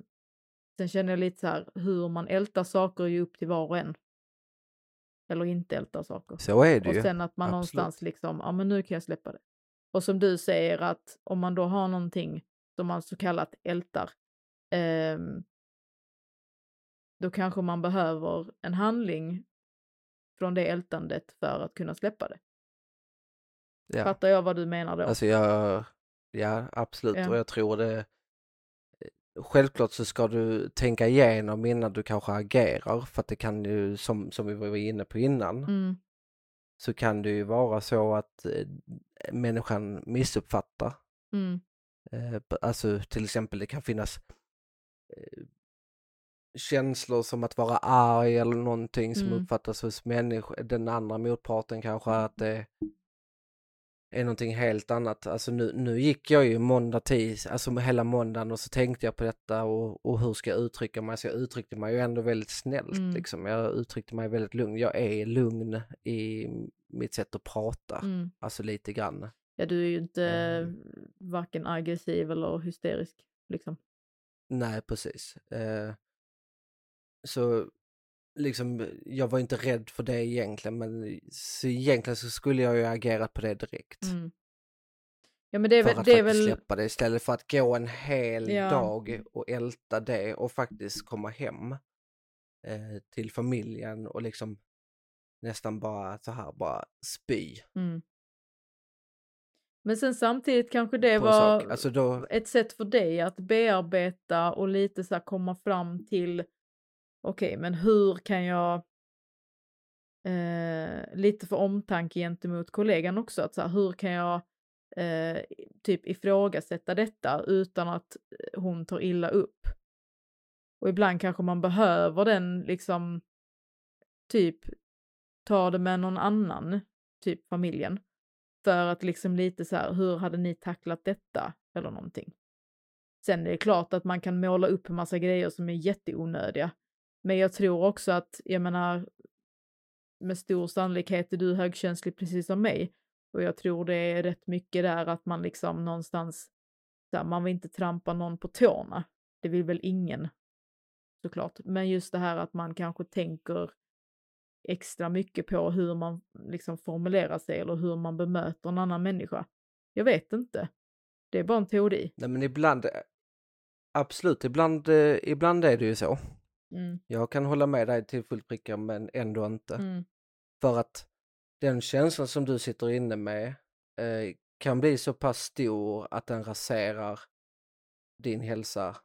sen känner jag lite så här, hur man ältar saker är ju upp till var och en. Eller inte ältar saker. Så är det Och ju. sen att man Absolut. någonstans liksom, ja men nu kan jag släppa det. Och som du säger att om man då har någonting som man så kallat ältar, ehm, då kanske man behöver en handling från det ältandet för att kunna släppa det. Ja. Fattar jag vad du menar då? Alltså jag, ja absolut Ja. och jag tror det Självklart så ska du tänka igenom innan du kanske agerar för att det kan ju som, som vi var inne på innan Mm, så kan det ju vara så att eh, människan missuppfattar. mm, Eh, alltså till exempel det kan finnas eh, känslor som att vara arg eller någonting som Mm. uppfattas hos människa, den andra motparten kanske att det är någonting helt annat. Alltså nu, nu gick jag ju måndag tis, alltså hela måndagen och så tänkte jag på detta och, och hur ska jag uttrycka mig? Så jag uttryckte mig ju ändå väldigt snällt Mm. liksom. Jag uttryckte mig väldigt lugn. Jag är lugn i mitt sätt att prata, mm. alltså lite grann. Ja, du är ju inte Eh. varken aggressiv eller hysterisk liksom. Nej, precis. Eh, så liksom, jag var inte rädd för det egentligen, men så egentligen så skulle jag ju agerat på det direkt. Mm. Ja, men det är för väl, att det är väl, släppa det istället för att gå en hel Ja. dag och älta det och faktiskt komma hem eh, till familjen och liksom nästan bara så här bara spy mm. Men sen samtidigt kanske det var. Alltså då, ett sätt för dig att bearbeta och lite så här komma fram till okej, men hur kan jag eh, lite för omtanke gentemot kollegan också, att så här, hur kan jag eh, typ ifrågasätta detta utan att eh, hon tar illa upp? Och ibland kanske man behöver den liksom typ ta det med någon annan, typ familjen. För att liksom lite så här, hur hade ni tacklat detta? Eller någonting. Sen är det klart att man kan måla upp en massa grejer som är jätteonödiga. Men jag tror också att, jag menar, med stor sannolikhet är du högkänslig precis som mig. Och jag tror det är rätt mycket där att man liksom någonstans, här, man vill inte trampa någon på tårna. Det vill väl ingen, såklart. Men just det här att man kanske tänker extra mycket på hur man liksom formulerar sig eller hur man bemöter en annan människa. Jag vet inte. Det är bara en teori. nej men ibland, eh, absolut, ibland, eh, ibland är det ju så. Mm, Jag kan hålla med dig till fullt pricka men ändå inte. mm, För att den känslan som du sitter inne med eh, kan bli så pass stor att den raserar din hälsa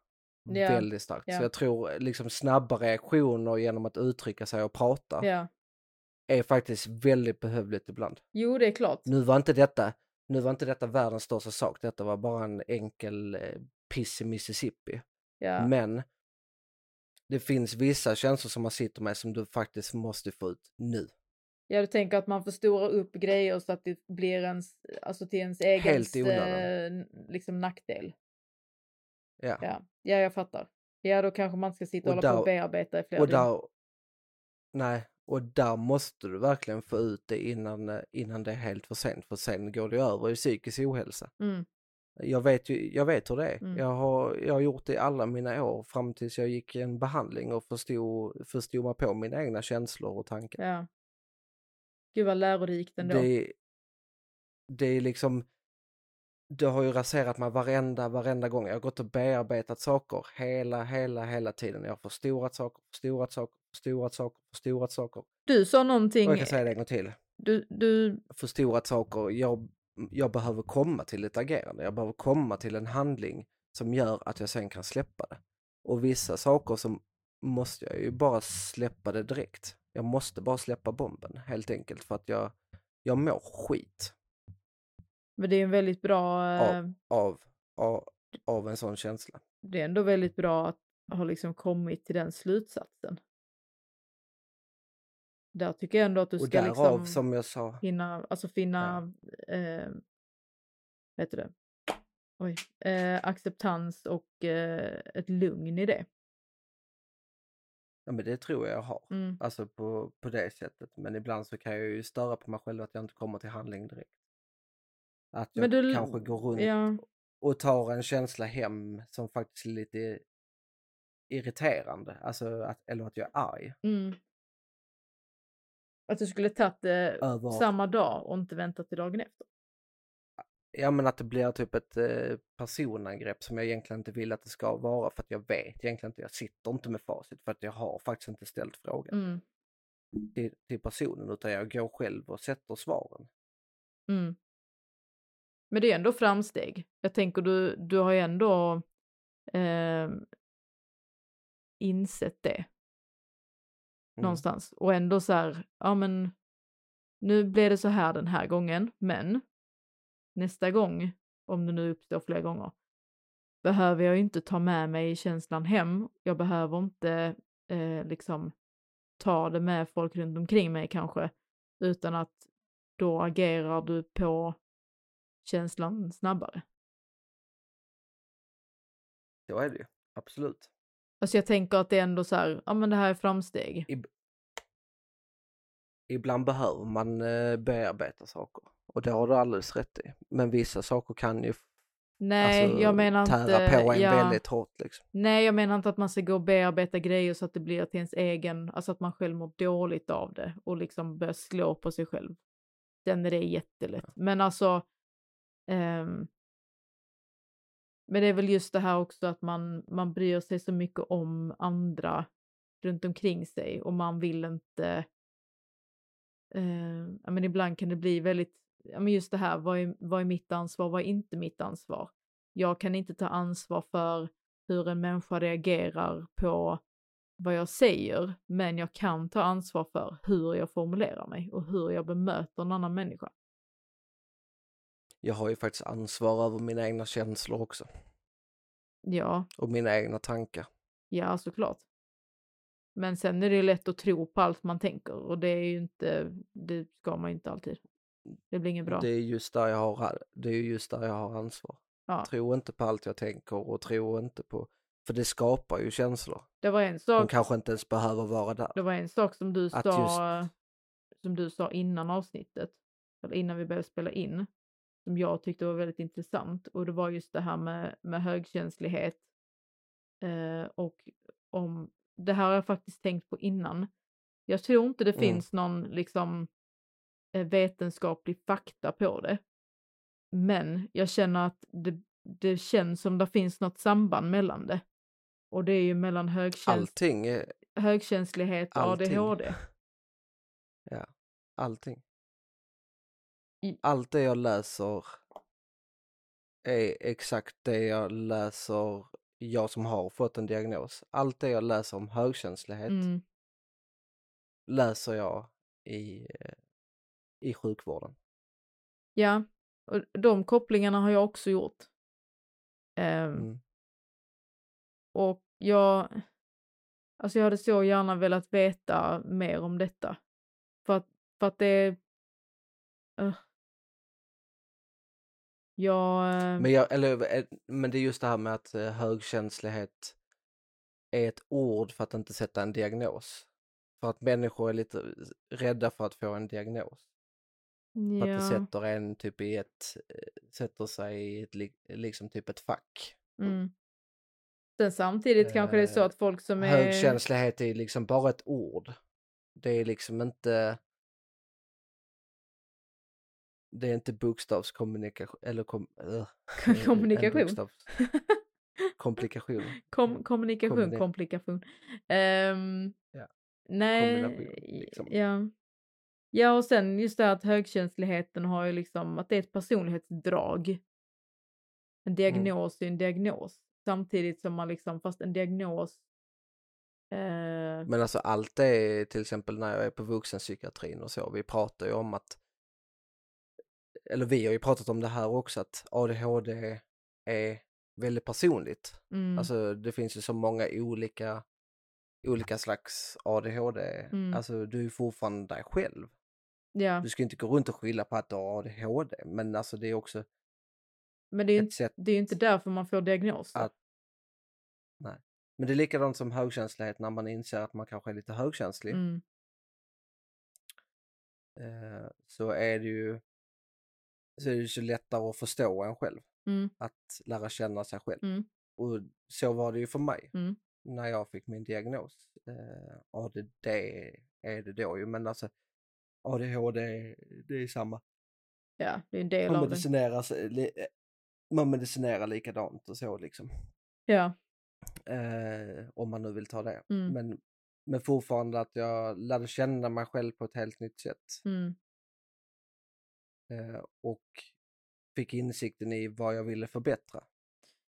Ja, väldigt starkt. ja. Så jag tror liksom snabba reaktioner genom att uttrycka sig och prata ja. är faktiskt väldigt behövligt ibland. Jo, det är klart. Nu var inte detta, nu var inte detta världens största sak, detta var bara en enkel eh, piss i Mississippi. Men det finns vissa känslor som man sitter med som du faktiskt måste få ut nu. Ja, du tänker att man förstorar upp grejer så att det blir ens, alltså till ens egen eh, liksom nackdel. Ja. Ja. ja, jag fattar. Ja, då kanske man ska sitta och, Och hålla på där- och bearbeta i flera Och där, nej, och där måste du verkligen få ut det innan, eh, innan det är helt för sent, för sen går det över i psykisk ohälsa. Mm, Jag vet, ju, jag vet hur det är. Mm. Jag, har, jag har gjort det i alla mina år fram tills jag gick en behandling och förstod, förstod mig på mina egna känslor och tankar. ja. Gud vad lärorikt ändå. Det, det är liksom, det har ju raserat mig varenda, varenda gång. Jag har gått och bearbetat saker hela, hela, hela tiden. Jag har förstorat saker, förstorat saker, förstorat saker, förstorat saker. Du sa någonting, Och jag kan säga det en gång till. du, du, Förstorat saker. Jag, jag behöver komma till ett agerande. Jag behöver komma till en handling som gör att jag sen kan släppa det. Och vissa saker som måste jag ju bara släppa det direkt. Jag måste bara släppa bomben helt enkelt för att jag, jag mår skit men det är en väldigt bra, Ja. eh, av, av, av en sån känsla. det är ändå väldigt bra att ha liksom kommit till den slutsatsen. Där tycker jag ändå att du Och ska därav liksom som jag sa, hinna, alltså finna, eh, vad heter det, oj, eh, acceptans och eh, ett lugn i det. ja men det tror jag jag har. Mm. Alltså på, på det sättet. Men ibland så kan jag ju störa på mig själv att jag inte kommer till handling direkt. Att jag du, kanske går runt ja, och tar en känsla hem som faktiskt är lite irriterande. Alltså att, eller att jag är arg. mm. Att du skulle tagit det Över, samma dag och inte väntat till dagen efter. Ja men att det blir typ ett eh, personangrepp som jag egentligen inte vill att det ska vara för att jag vet egentligen inte, jag sitter inte med facit för att jag har faktiskt inte ställt frågan Mm. till, till personen utan jag går själv och sätter svaren. Mm. Men det är ändå framsteg. Jag tänker du, du har ju ändå eh, insett det Mm. någonstans och ändå så här, ja men nu blev det så här den här gången, men nästa gång, om det nu uppstår fler gånger, behöver jag inte ta med mig känslan hem. Jag behöver inte eh, liksom ta det med folk runt omkring mig kanske, utan att då agerar du på känslan snabbare. Så är det ju, absolut. Alltså jag tänker att det är ändå så här, ja men det här är framsteg. Ibland behöver man eh, bearbeta saker och det har du alldeles rätt i. Men vissa saker kan ju Nej, alltså, jag menar tära inte... på en ja, väldigt hårt liksom. Nej, jag menar inte att man ska gå och bearbeta grejer så att det blir till ens egen, alltså att man själv mår dåligt av det och liksom börjar slå på sig själv. Sen är det jättelätt. Men alltså, Um, men det är väl just det här också att man, man bryr sig så mycket om andra runt omkring sig och man vill inte, eh, ja men ibland kan det bli väldigt, ja men just det här, vad är, vad är mitt ansvar, vad är inte mitt ansvar? Jag kan inte ta ansvar för hur en människa reagerar på vad jag säger, men jag kan ta ansvar för hur jag formulerar mig och hur jag bemöter en annan människa. Jag har ju faktiskt ansvar över mina egna känslor också Ja, och mina egna tankar. ja såklart. Men sen är det lätt att tro på allt man tänker och det är ju inte, det ska man ju inte alltid. Det blir inget bra. Det är just där jag har, det är just där jag har ansvar. Ja. Tro inte på allt jag tänker och tro inte på, för det skapar ju känslor. Det var en De sak, kanske inte ens behöver vara där. det var en sak som du sa, som du sa innan avsnittet, eller innan vi började spela in, som jag tyckte var väldigt intressant och det var just det här med, med högkänslighet eh, och om, det här har jag faktiskt tänkt på innan. Jag tror inte det Mm. finns någon liksom eh, vetenskaplig fakta på det. Men jag känner att det, det känns som det finns något samband mellan det. Och det är ju mellan högkäns Allting, högkänslighet och allting. ADHD. ja, allting. Allt det jag läser är exakt det jag läser, jag som har fått en diagnos. Allt det jag läser om högkänslighet Mm. läser jag i, i sjukvården. Ja, och de kopplingarna har jag också gjort. Ehm, Mm. Och jag, alltså jag hade så gärna velat veta mer om detta. För att, för att det är... Uh, jag... eh, Men, jag, eller, eh, men det är just det här med att eh, högkänslighet är ett ord för att inte sätta en diagnos. För att människor är lite rädda för att få en diagnos. För att det ja, sätter en typ i ett, eh, sätter sig i ett, li- liksom typ ett fack. mm. Sen samtidigt kanske det är så Eh, att folk som är... Högkänslighet är liksom bara ett ord. Det är liksom inte det är inte bokstavskommunikation eller kom, äh, Kommunikation. bokstavs- komplikation. Kom, kommunikation, Kombine- komplikation. Ehm, Ja, Nej, kombination, liksom. ja. Ja, och sen just det här att högkänsligheten har ju liksom, att det är ett personlighetsdrag. Mm. En diagnos är en diagnos. Samtidigt som man liksom, fast en diagnos eh, Men alltså allt det är till exempel när jag är på vuxenpsykiatrin och så, vi pratar ju om att eller vi har ju pratat om det här också, att ADHD är väldigt personligt. mm, Alltså det finns ju så många olika, olika slags ADHD. Mm. Alltså du är fortfarande dig själv. ja, Du ska inte gå runt och skylla på att du har ADHD, men alltså det är också men det är ju inte, det är inte därför man får diagnoser. att... Nej. Men det är likadant som högkänslighet när man inser att man kanske är lite högkänslig. Mm, Eh, så är det ju så är det så lättare att förstå en själv. mm, Att lära känna sig själv. mm, Och så var det ju för mig mm, när jag fick min diagnos. Eh, ADD är det då ju, men alltså ADHD, det är samma. Ja, det är en del Man av det. medicinerar, li- eh, man medicinerar likadant och så liksom. Ja. Eh, om man nu vill ta det. Mm. Men, men fortfarande att jag lärde känna mig själv på ett helt nytt sätt. Eh, och fick insikten i vad jag ville förbättra.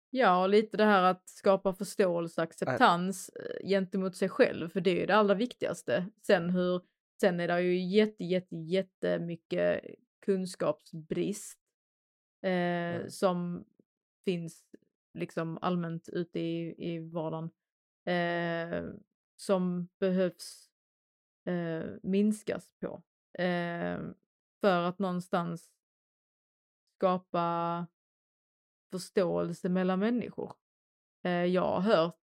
Ja, och lite det här att skapa förståelse och acceptans äh. gentemot sig själv, för det är ju det allra viktigaste. Sen hur, sen är det ju jätte, jätte, jättemycket kunskapsbrist eh, Mm. som finns liksom allmänt ute i, i vardagen eh, som behövs eh, minskas på. För att någonstans skapa förståelse mellan människor. Eh, jag har hört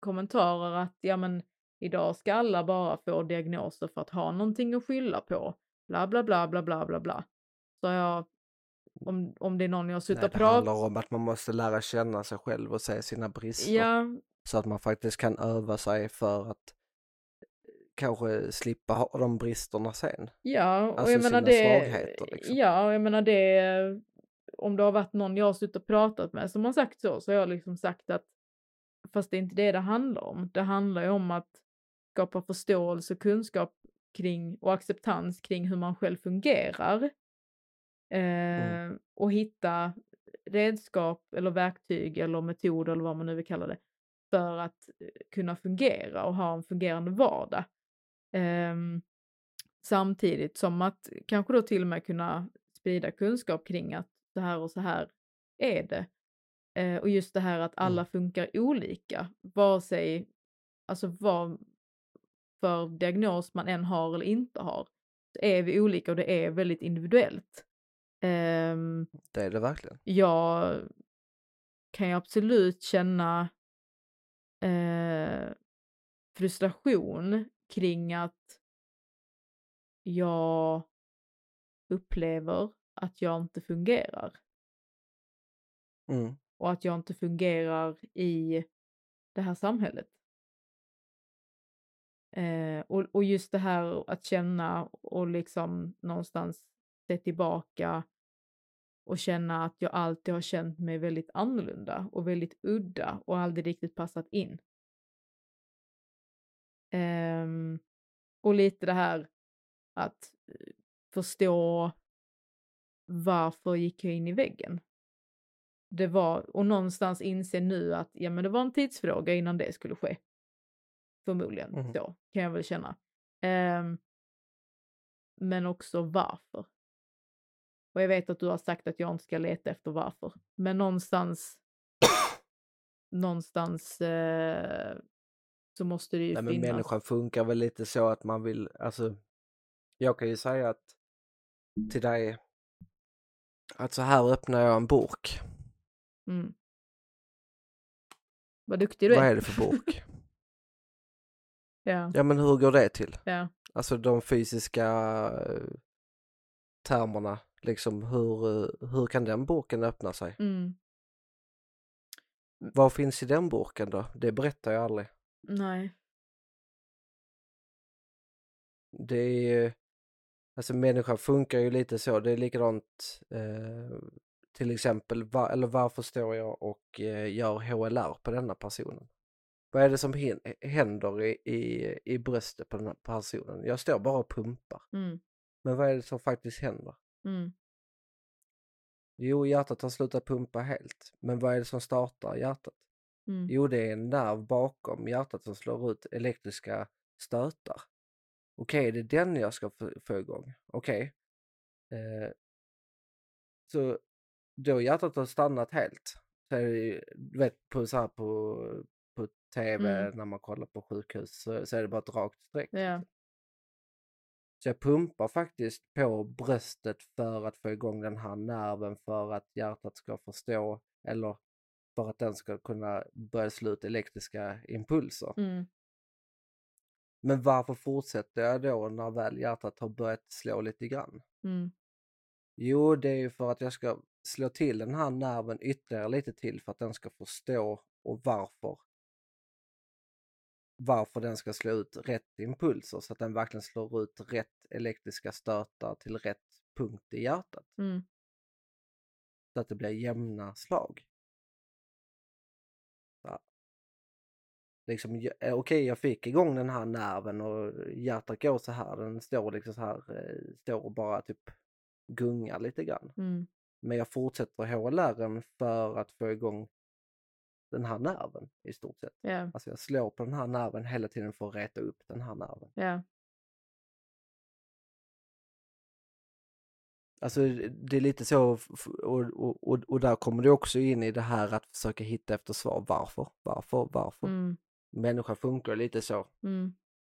kommentarer att ja men idag ska alla bara få diagnoser för att ha någonting att skylla på. Bla bla bla bla bla bla bla. Så jag, om, om det är någon jag suttit och det pratat... handlar om att man måste lära känna sig själv och se sina brister. Ja, Så att man faktiskt kan öva sig för att kanske slippa ha de bristerna sen. ja, och Alltså jag menar det... liksom. Ja, och jag menar det... Om det har varit någon jag har suttit och pratat med som har sagt så, så har jag liksom sagt att fast det är inte det det handlar om. Det handlar ju om att skapa förståelse och kunskap kring och acceptans kring hur man själv fungerar. Eh, Mm. Och hitta redskap eller verktyg eller metoder eller vad man nu vill kalla det för att eh, kunna fungera och ha en fungerande vardag. Ehm, samtidigt som att kanske då till och med kunna sprida kunskap kring att så här och så här är det. Eh, och just det här att alla Mm. funkar olika, vare sig, alltså vad för diagnos man än har eller inte har, så är vi olika och det är väldigt individuellt. Ehm, Det är det verkligen. jag kan ju absolut känna eh, frustration kring att jag upplever att jag inte fungerar Mm. och att jag inte fungerar i det här samhället. Eh, och, och just det här att känna och liksom någonstans se tillbaka och känna att jag alltid har känt mig väldigt annorlunda och väldigt udda och aldrig riktigt passat in. Ehm, och lite det här att eh, förstå varför gick jag in i väggen? Det var, och någonstans inse nu att ja, men det var en tidsfråga innan det skulle ske. Förmodligen Mhm. så, kan jag väl känna. Ehm, men också varför. Och jag vet att du har sagt att jag inte ska leta efter varför. Men någonstans, någonstans eh, så måste det ju Nej, men finnas. människan funkar väl lite så att man vill, alltså, jag kan ju säga att till dig, att så här öppnar jag en burk. Mm. Vad duktig du Vad är. är det för burk? Ja, ja men hur går det till? ja, Alltså de fysiska eh, termerna, liksom hur, eh, hur kan den burken öppna sig? mm. Vad finns i den burken då? Det berättar jag aldrig. Nej, Det är ju, alltså människan funkar ju lite så, det är likadant eh, till exempel, va, eller varför står jag och eh, gör HLR på denna personen? Vad är det som hin- händer i, i, i bröstet på den här personen? Jag står bara och pumpar. mm. Men vad är det som faktiskt händer? Mm. Jo, hjärtat har slutat pumpa helt. Men vad är det som startar hjärtat? Mm. Jo, det är en nerv bakom hjärtat som slår ut elektriska stötar. Okej, det är den jag ska få, igång. Okej. Eh, så då hjärtat har stannat helt. Så ju- du vet, på, så här på, på tv Mm. när man kollar på sjukhus så, så är det bara ett rakt streck. Ja, Så jag pumpar faktiskt på bröstet för att få igång den här nerven för att hjärtat ska förstå eller för att den ska kunna börja slå ut elektriska impulser. mm. Men varför fortsätter jag då när väl hjärtat har börjat slå lite grann? Mm. Jo, det är ju för att jag ska slå till den här nerven ytterligare lite till för att den ska förstå och varför varför den ska slå ut rätt impulser så att den verkligen slår ut rätt elektriska stötar till rätt punkt i hjärtat. Mm. Så att det blir jämna slag. Liksom, eh, okej jag fick igång den här nerven och hjärtat går så här, den står liksom så här, eh, står och bara typ gungar lite grann. Mm. Men jag fortsätter HLR för att få igång den här nerven i stort sett. Ja, Alltså jag slår på den här nerven hela tiden för att reta upp den här nerven. ja, Alltså det är lite så och, och, och, och där kommer du också in i det här att försöka hitta efter svar. Varför? Varför? Varför? mm. Människan funkar lite så. Mm.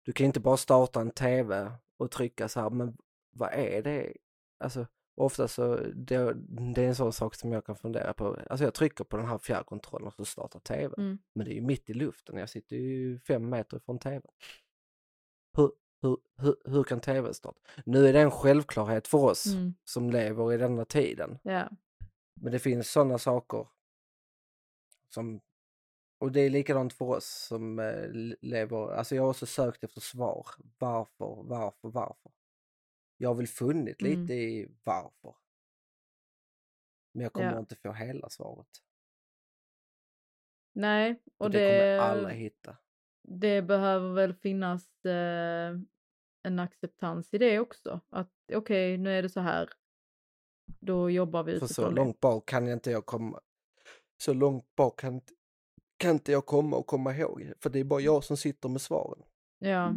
Du kan inte bara starta en tv och trycka så här, men vad är det? Alltså ofta så, det, det är en sån sak som jag kan fundera på. Alltså jag trycker på den här fjärrkontrollen och så startar tv. Mm. Men det är ju mitt i luften, jag sitter ju fem meter från tv. Hur, hur, hur, hur kan tv starta? Nu är det en självklarhet för oss Mm. som lever i denna tiden. Ja, Men det finns sådana saker som, och det är likadant för oss som eh, lever, alltså jag har också sökt efter svar. Varför, varför, varför? Jag har väl funnit Mm. lite i varför. Men jag kommer Ja. inte få hela svaret. nej, Och och det, kommer det, alla hitta. det behöver väl finnas eh, en acceptans i det också. Att okej, nu är det så här. Då jobbar vi För så utifrån det. långt bak kan jag inte jag komma. Så långt bak kan, inte- kan inte jag komma och komma ihåg. För det är bara jag som sitter med svaren. Ja,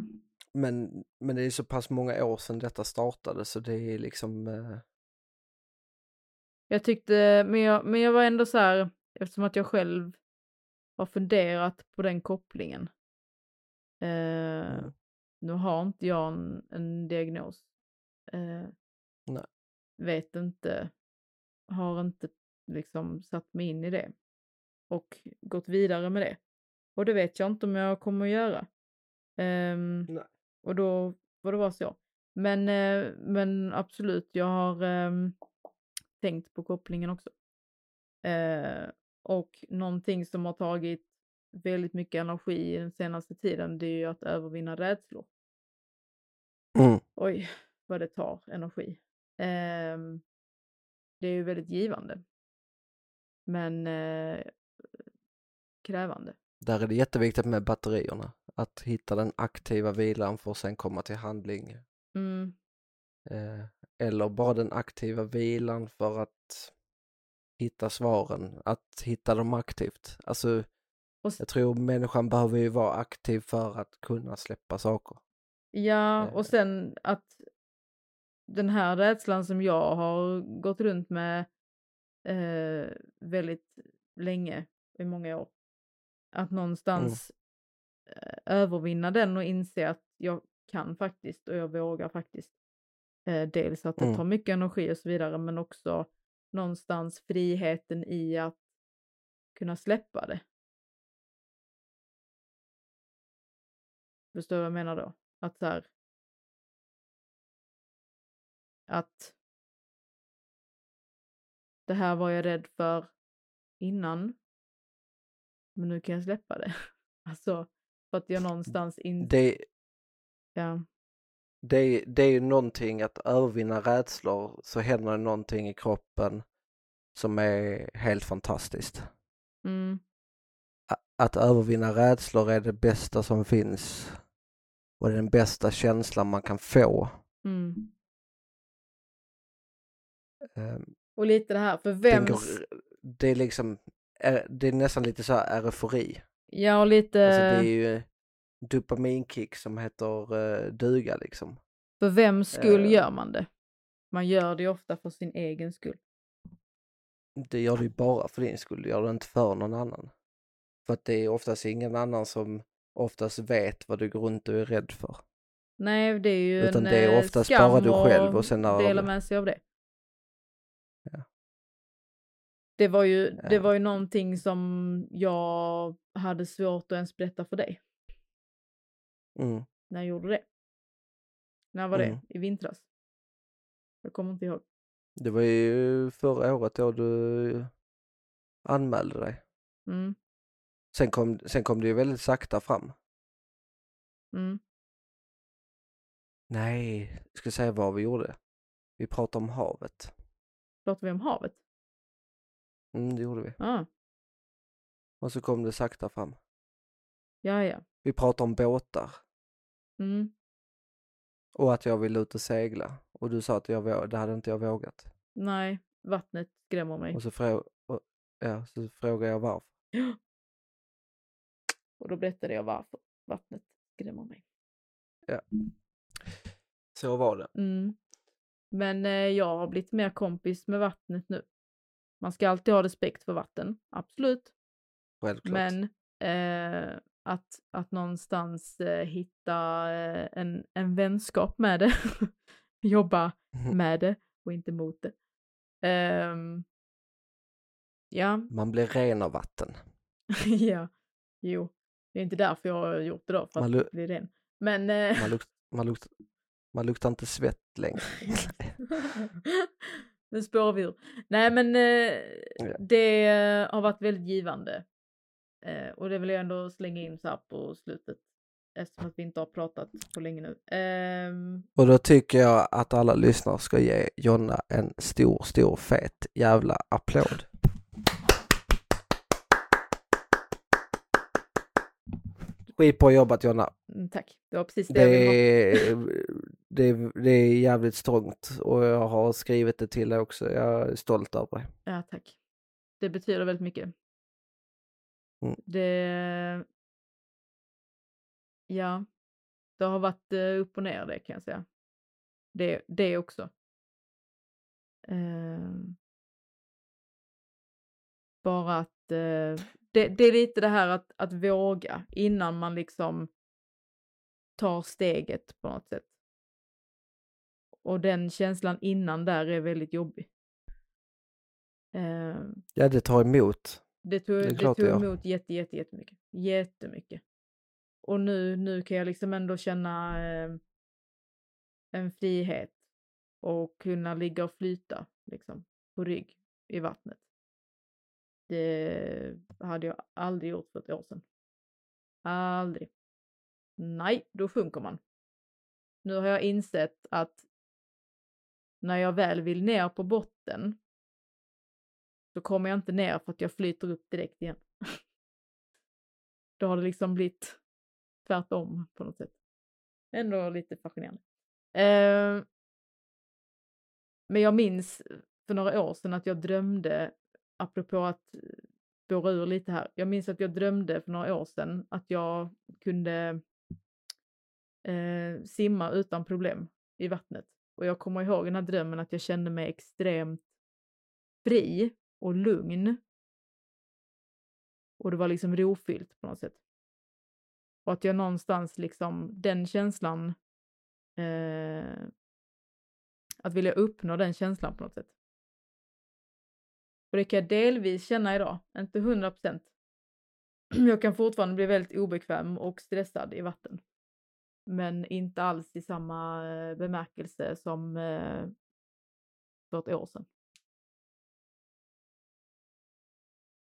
Men, men det är så pass många år sedan detta startade så det är liksom... Eh, jag tyckte, men jag, men jag var ändå så här, eftersom att jag själv har funderat på den kopplingen. Eh, Mm. Nu har inte jag en, en diagnos. Eh, Nej. Vet inte, har inte liksom satt mig in i det och gått vidare med det. Och det vet jag inte om jag kommer att göra. Nej. och då får det vara så. Men, eh, men absolut, jag har ehm, tänkt på kopplingen också. Eh, och någonting som har tagit väldigt mycket energi den senaste tiden, det är ju att övervinna rädslor. mm, Oj, vad det tar energi. Ehm, det är ju väldigt givande. Men eh, krävande. där är det jätteviktigt med batterierna. Att hitta den aktiva vilan för att sen komma till handling. Mm, Eh, eller bara den aktiva vilan för att hitta svaren. Att hitta dem aktivt. Alltså, jag tror människan behöver ju vara aktiv för att kunna släppa saker. ja, eh. och sen att den här rädslan som jag har gått runt med eh, väldigt länge, i många år, att någonstans eh, övervinna den och inse att jag kan faktiskt och jag vågar faktiskt. Eh, dels att det Mm. tar mycket energi och så vidare, men också någonstans friheten i att kunna släppa det. Förstår du vad jag menar då? Att så här. Att. Det här var jag rädd för innan. Men nu kan jag släppa det. Alltså för att jag någonstans inte. Det, Ja, det, det är ju någonting att övervinna rädslor så händer det någonting i kroppen som är helt fantastiskt. mm, Att övervinna rädslor är det bästa som finns och det är den bästa känslan man kan få. mm. Ehm, Och lite det här, för vems. går, det är liksom, är- det är nästan lite så här eufori. Ja, och lite. Alltså det är ju dopaminkick som heter uh, duga liksom. För vems skull Eh. gör man det? Man gör det ju ofta för sin egen skull. Det gör du ju bara för din skull, det gör du inte för någon annan. För att det är oftast ingen annan som oftast vet vad du går runt och är rädd för. Nej, det är ju Utan en det är eh, oftast skam bara du själv och sen när- dela med sig av det. Det var ju, det var ju någonting som jag hade svårt att ens berätta för dig Mm. när jag gjorde det. När var Mm. det? I vintras? Jag kommer inte ihåg. Det var ju förra året då du anmälde dig. Mm, Sen kom, sen kom det ju väldigt sakta fram. mm, Nej, jag ska säga vad vi gjorde. Vi pratade om havet. Pratar vi om havet? Mm, det gjorde vi. Ah, Och så kom det sakta fram. ja, ja. Vi pratade om båtar Mm. och att jag ville ut och segla. Och du sa att jag, det hade inte jag vågat. Nej, vattnet skrämmer mig. Och så, frå- och, ja, så frågade jag varför. Och då berättade jag varför vattnet skrämmer mig. Så var det. Mm. Men eh, jag har blivit mer kompis med vattnet nu. Man ska alltid ha respekt för vatten, absolut. Självklart. Men eh, att, att någonstans eh, hitta eh, en, en vänskap med det, jobba Mhm. med det och inte mot det. Ehm, ja, Man blir ren av vatten. ja, jo. Det är inte därför jag har gjort det då, för Man att bli ren. Men... Eh, Man, lukt, man, lukt, man luktar inte svett längre. nu spårar vi ur. Nej men eh, det eh, har varit väldigt givande. Eh, och det vill jag ändå slänga in så här på slutet. Eftersom att vi inte har pratat på länge nu. Ehm, Och då tycker jag att alla lyssnare ska ge Jonna en stor, stor fet jävla applåd. Skitbra jobbat Jonna. mm, tack, det var precis det, jag ville ha. Det är, det, är, det jävligt strångt och jag har skrivit det till dig också. Jag är stolt över dig. Ja, tack. Det betyder väldigt mycket. Mm. Det... Ja, det har varit eh, upp och ner det kan jag säga. Det, det också. Ehm. Bara att eh, det, det är lite det här att, att våga innan man liksom tar steget på något sätt. Och den känslan innan där är väldigt jobbig. Ehm. Ja, det tar emot. Det tog, Det det tog emot jätte, jätte, jättemycket. Jättemycket. Och nu, nu kan jag liksom ändå känna eh, en frihet och kunna ligga och flyta liksom på rygg i vattnet. Det hade jag aldrig gjort för ett år sedan. Aldrig. Nej, då sjunker man. Nu har jag insett att när jag väl vill ner på botten så kommer jag inte ner för att jag flyter upp direkt igen. Då har det liksom blivit tvärtom på något sätt. Ändå lite fascinerande. Eh, men jag minns för några år sedan att jag drömde, apropå att eh, spåra ur lite här, jag minns att jag drömde för några år sedan att jag kunde eh, simma utan problem i vattnet. Och jag kommer ihåg den här drömmen att jag kände mig extremt fri och lugn. Och det var liksom rofyllt på något sätt. Och att jag någonstans liksom, den känslan, eh, att vilja uppnå den känslan på något sätt. Och det kan jag delvis känna idag, inte hundra procent. Jag kan fortfarande bli väldigt obekväm och stressad i vatten. Men inte alls i samma eh, bemärkelse som eh, för ett år sedan.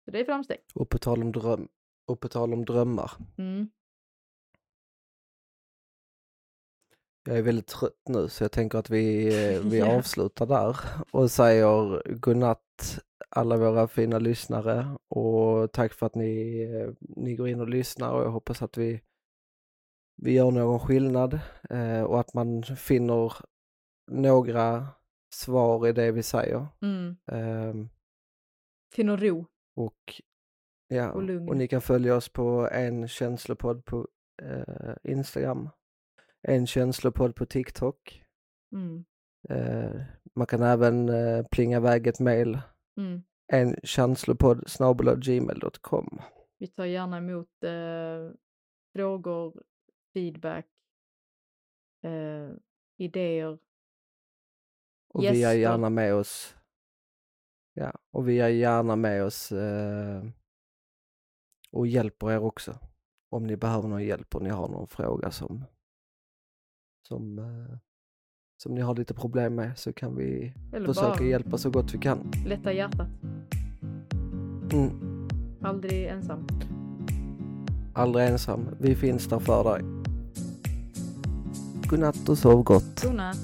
Så det är framsteg. Och på tal om, dröm, och på tal om drömmar. Mm. Jag är väldigt trött nu så jag tänker att vi, eh, vi avslutar där och säger godnatt alla våra fina lyssnare och tack för att ni, eh, ni går in och lyssnar och jag hoppas att vi, vi gör någon skillnad eh, och att man finner några svar i det vi säger. Mm. Ehm, Finner ro. och, ja, Och lugn. och ni kan följa oss på en känslopodd på eh, Instagram, en känslopodd på TikTok. Mm. Eh, man kan även eh, plinga iväg ett mail, Mm. en känslopodd gmail.com. Vi tar gärna emot eh, frågor, feedback, eh, idéer. Och vi är Gäster. gärna med oss Ja, och vi är gärna med oss eh, och hjälper er också. Om ni behöver någon hjälp och ni har någon fråga som som, eh, som ni har lite problem med så kan vi Eller försöka bara hjälpa så gott vi kan. lätta hjärtat. Mm. Aldrig ensam. Aldrig ensam. Vi finns där för dig. Godnatt och sov gott. Godnatt.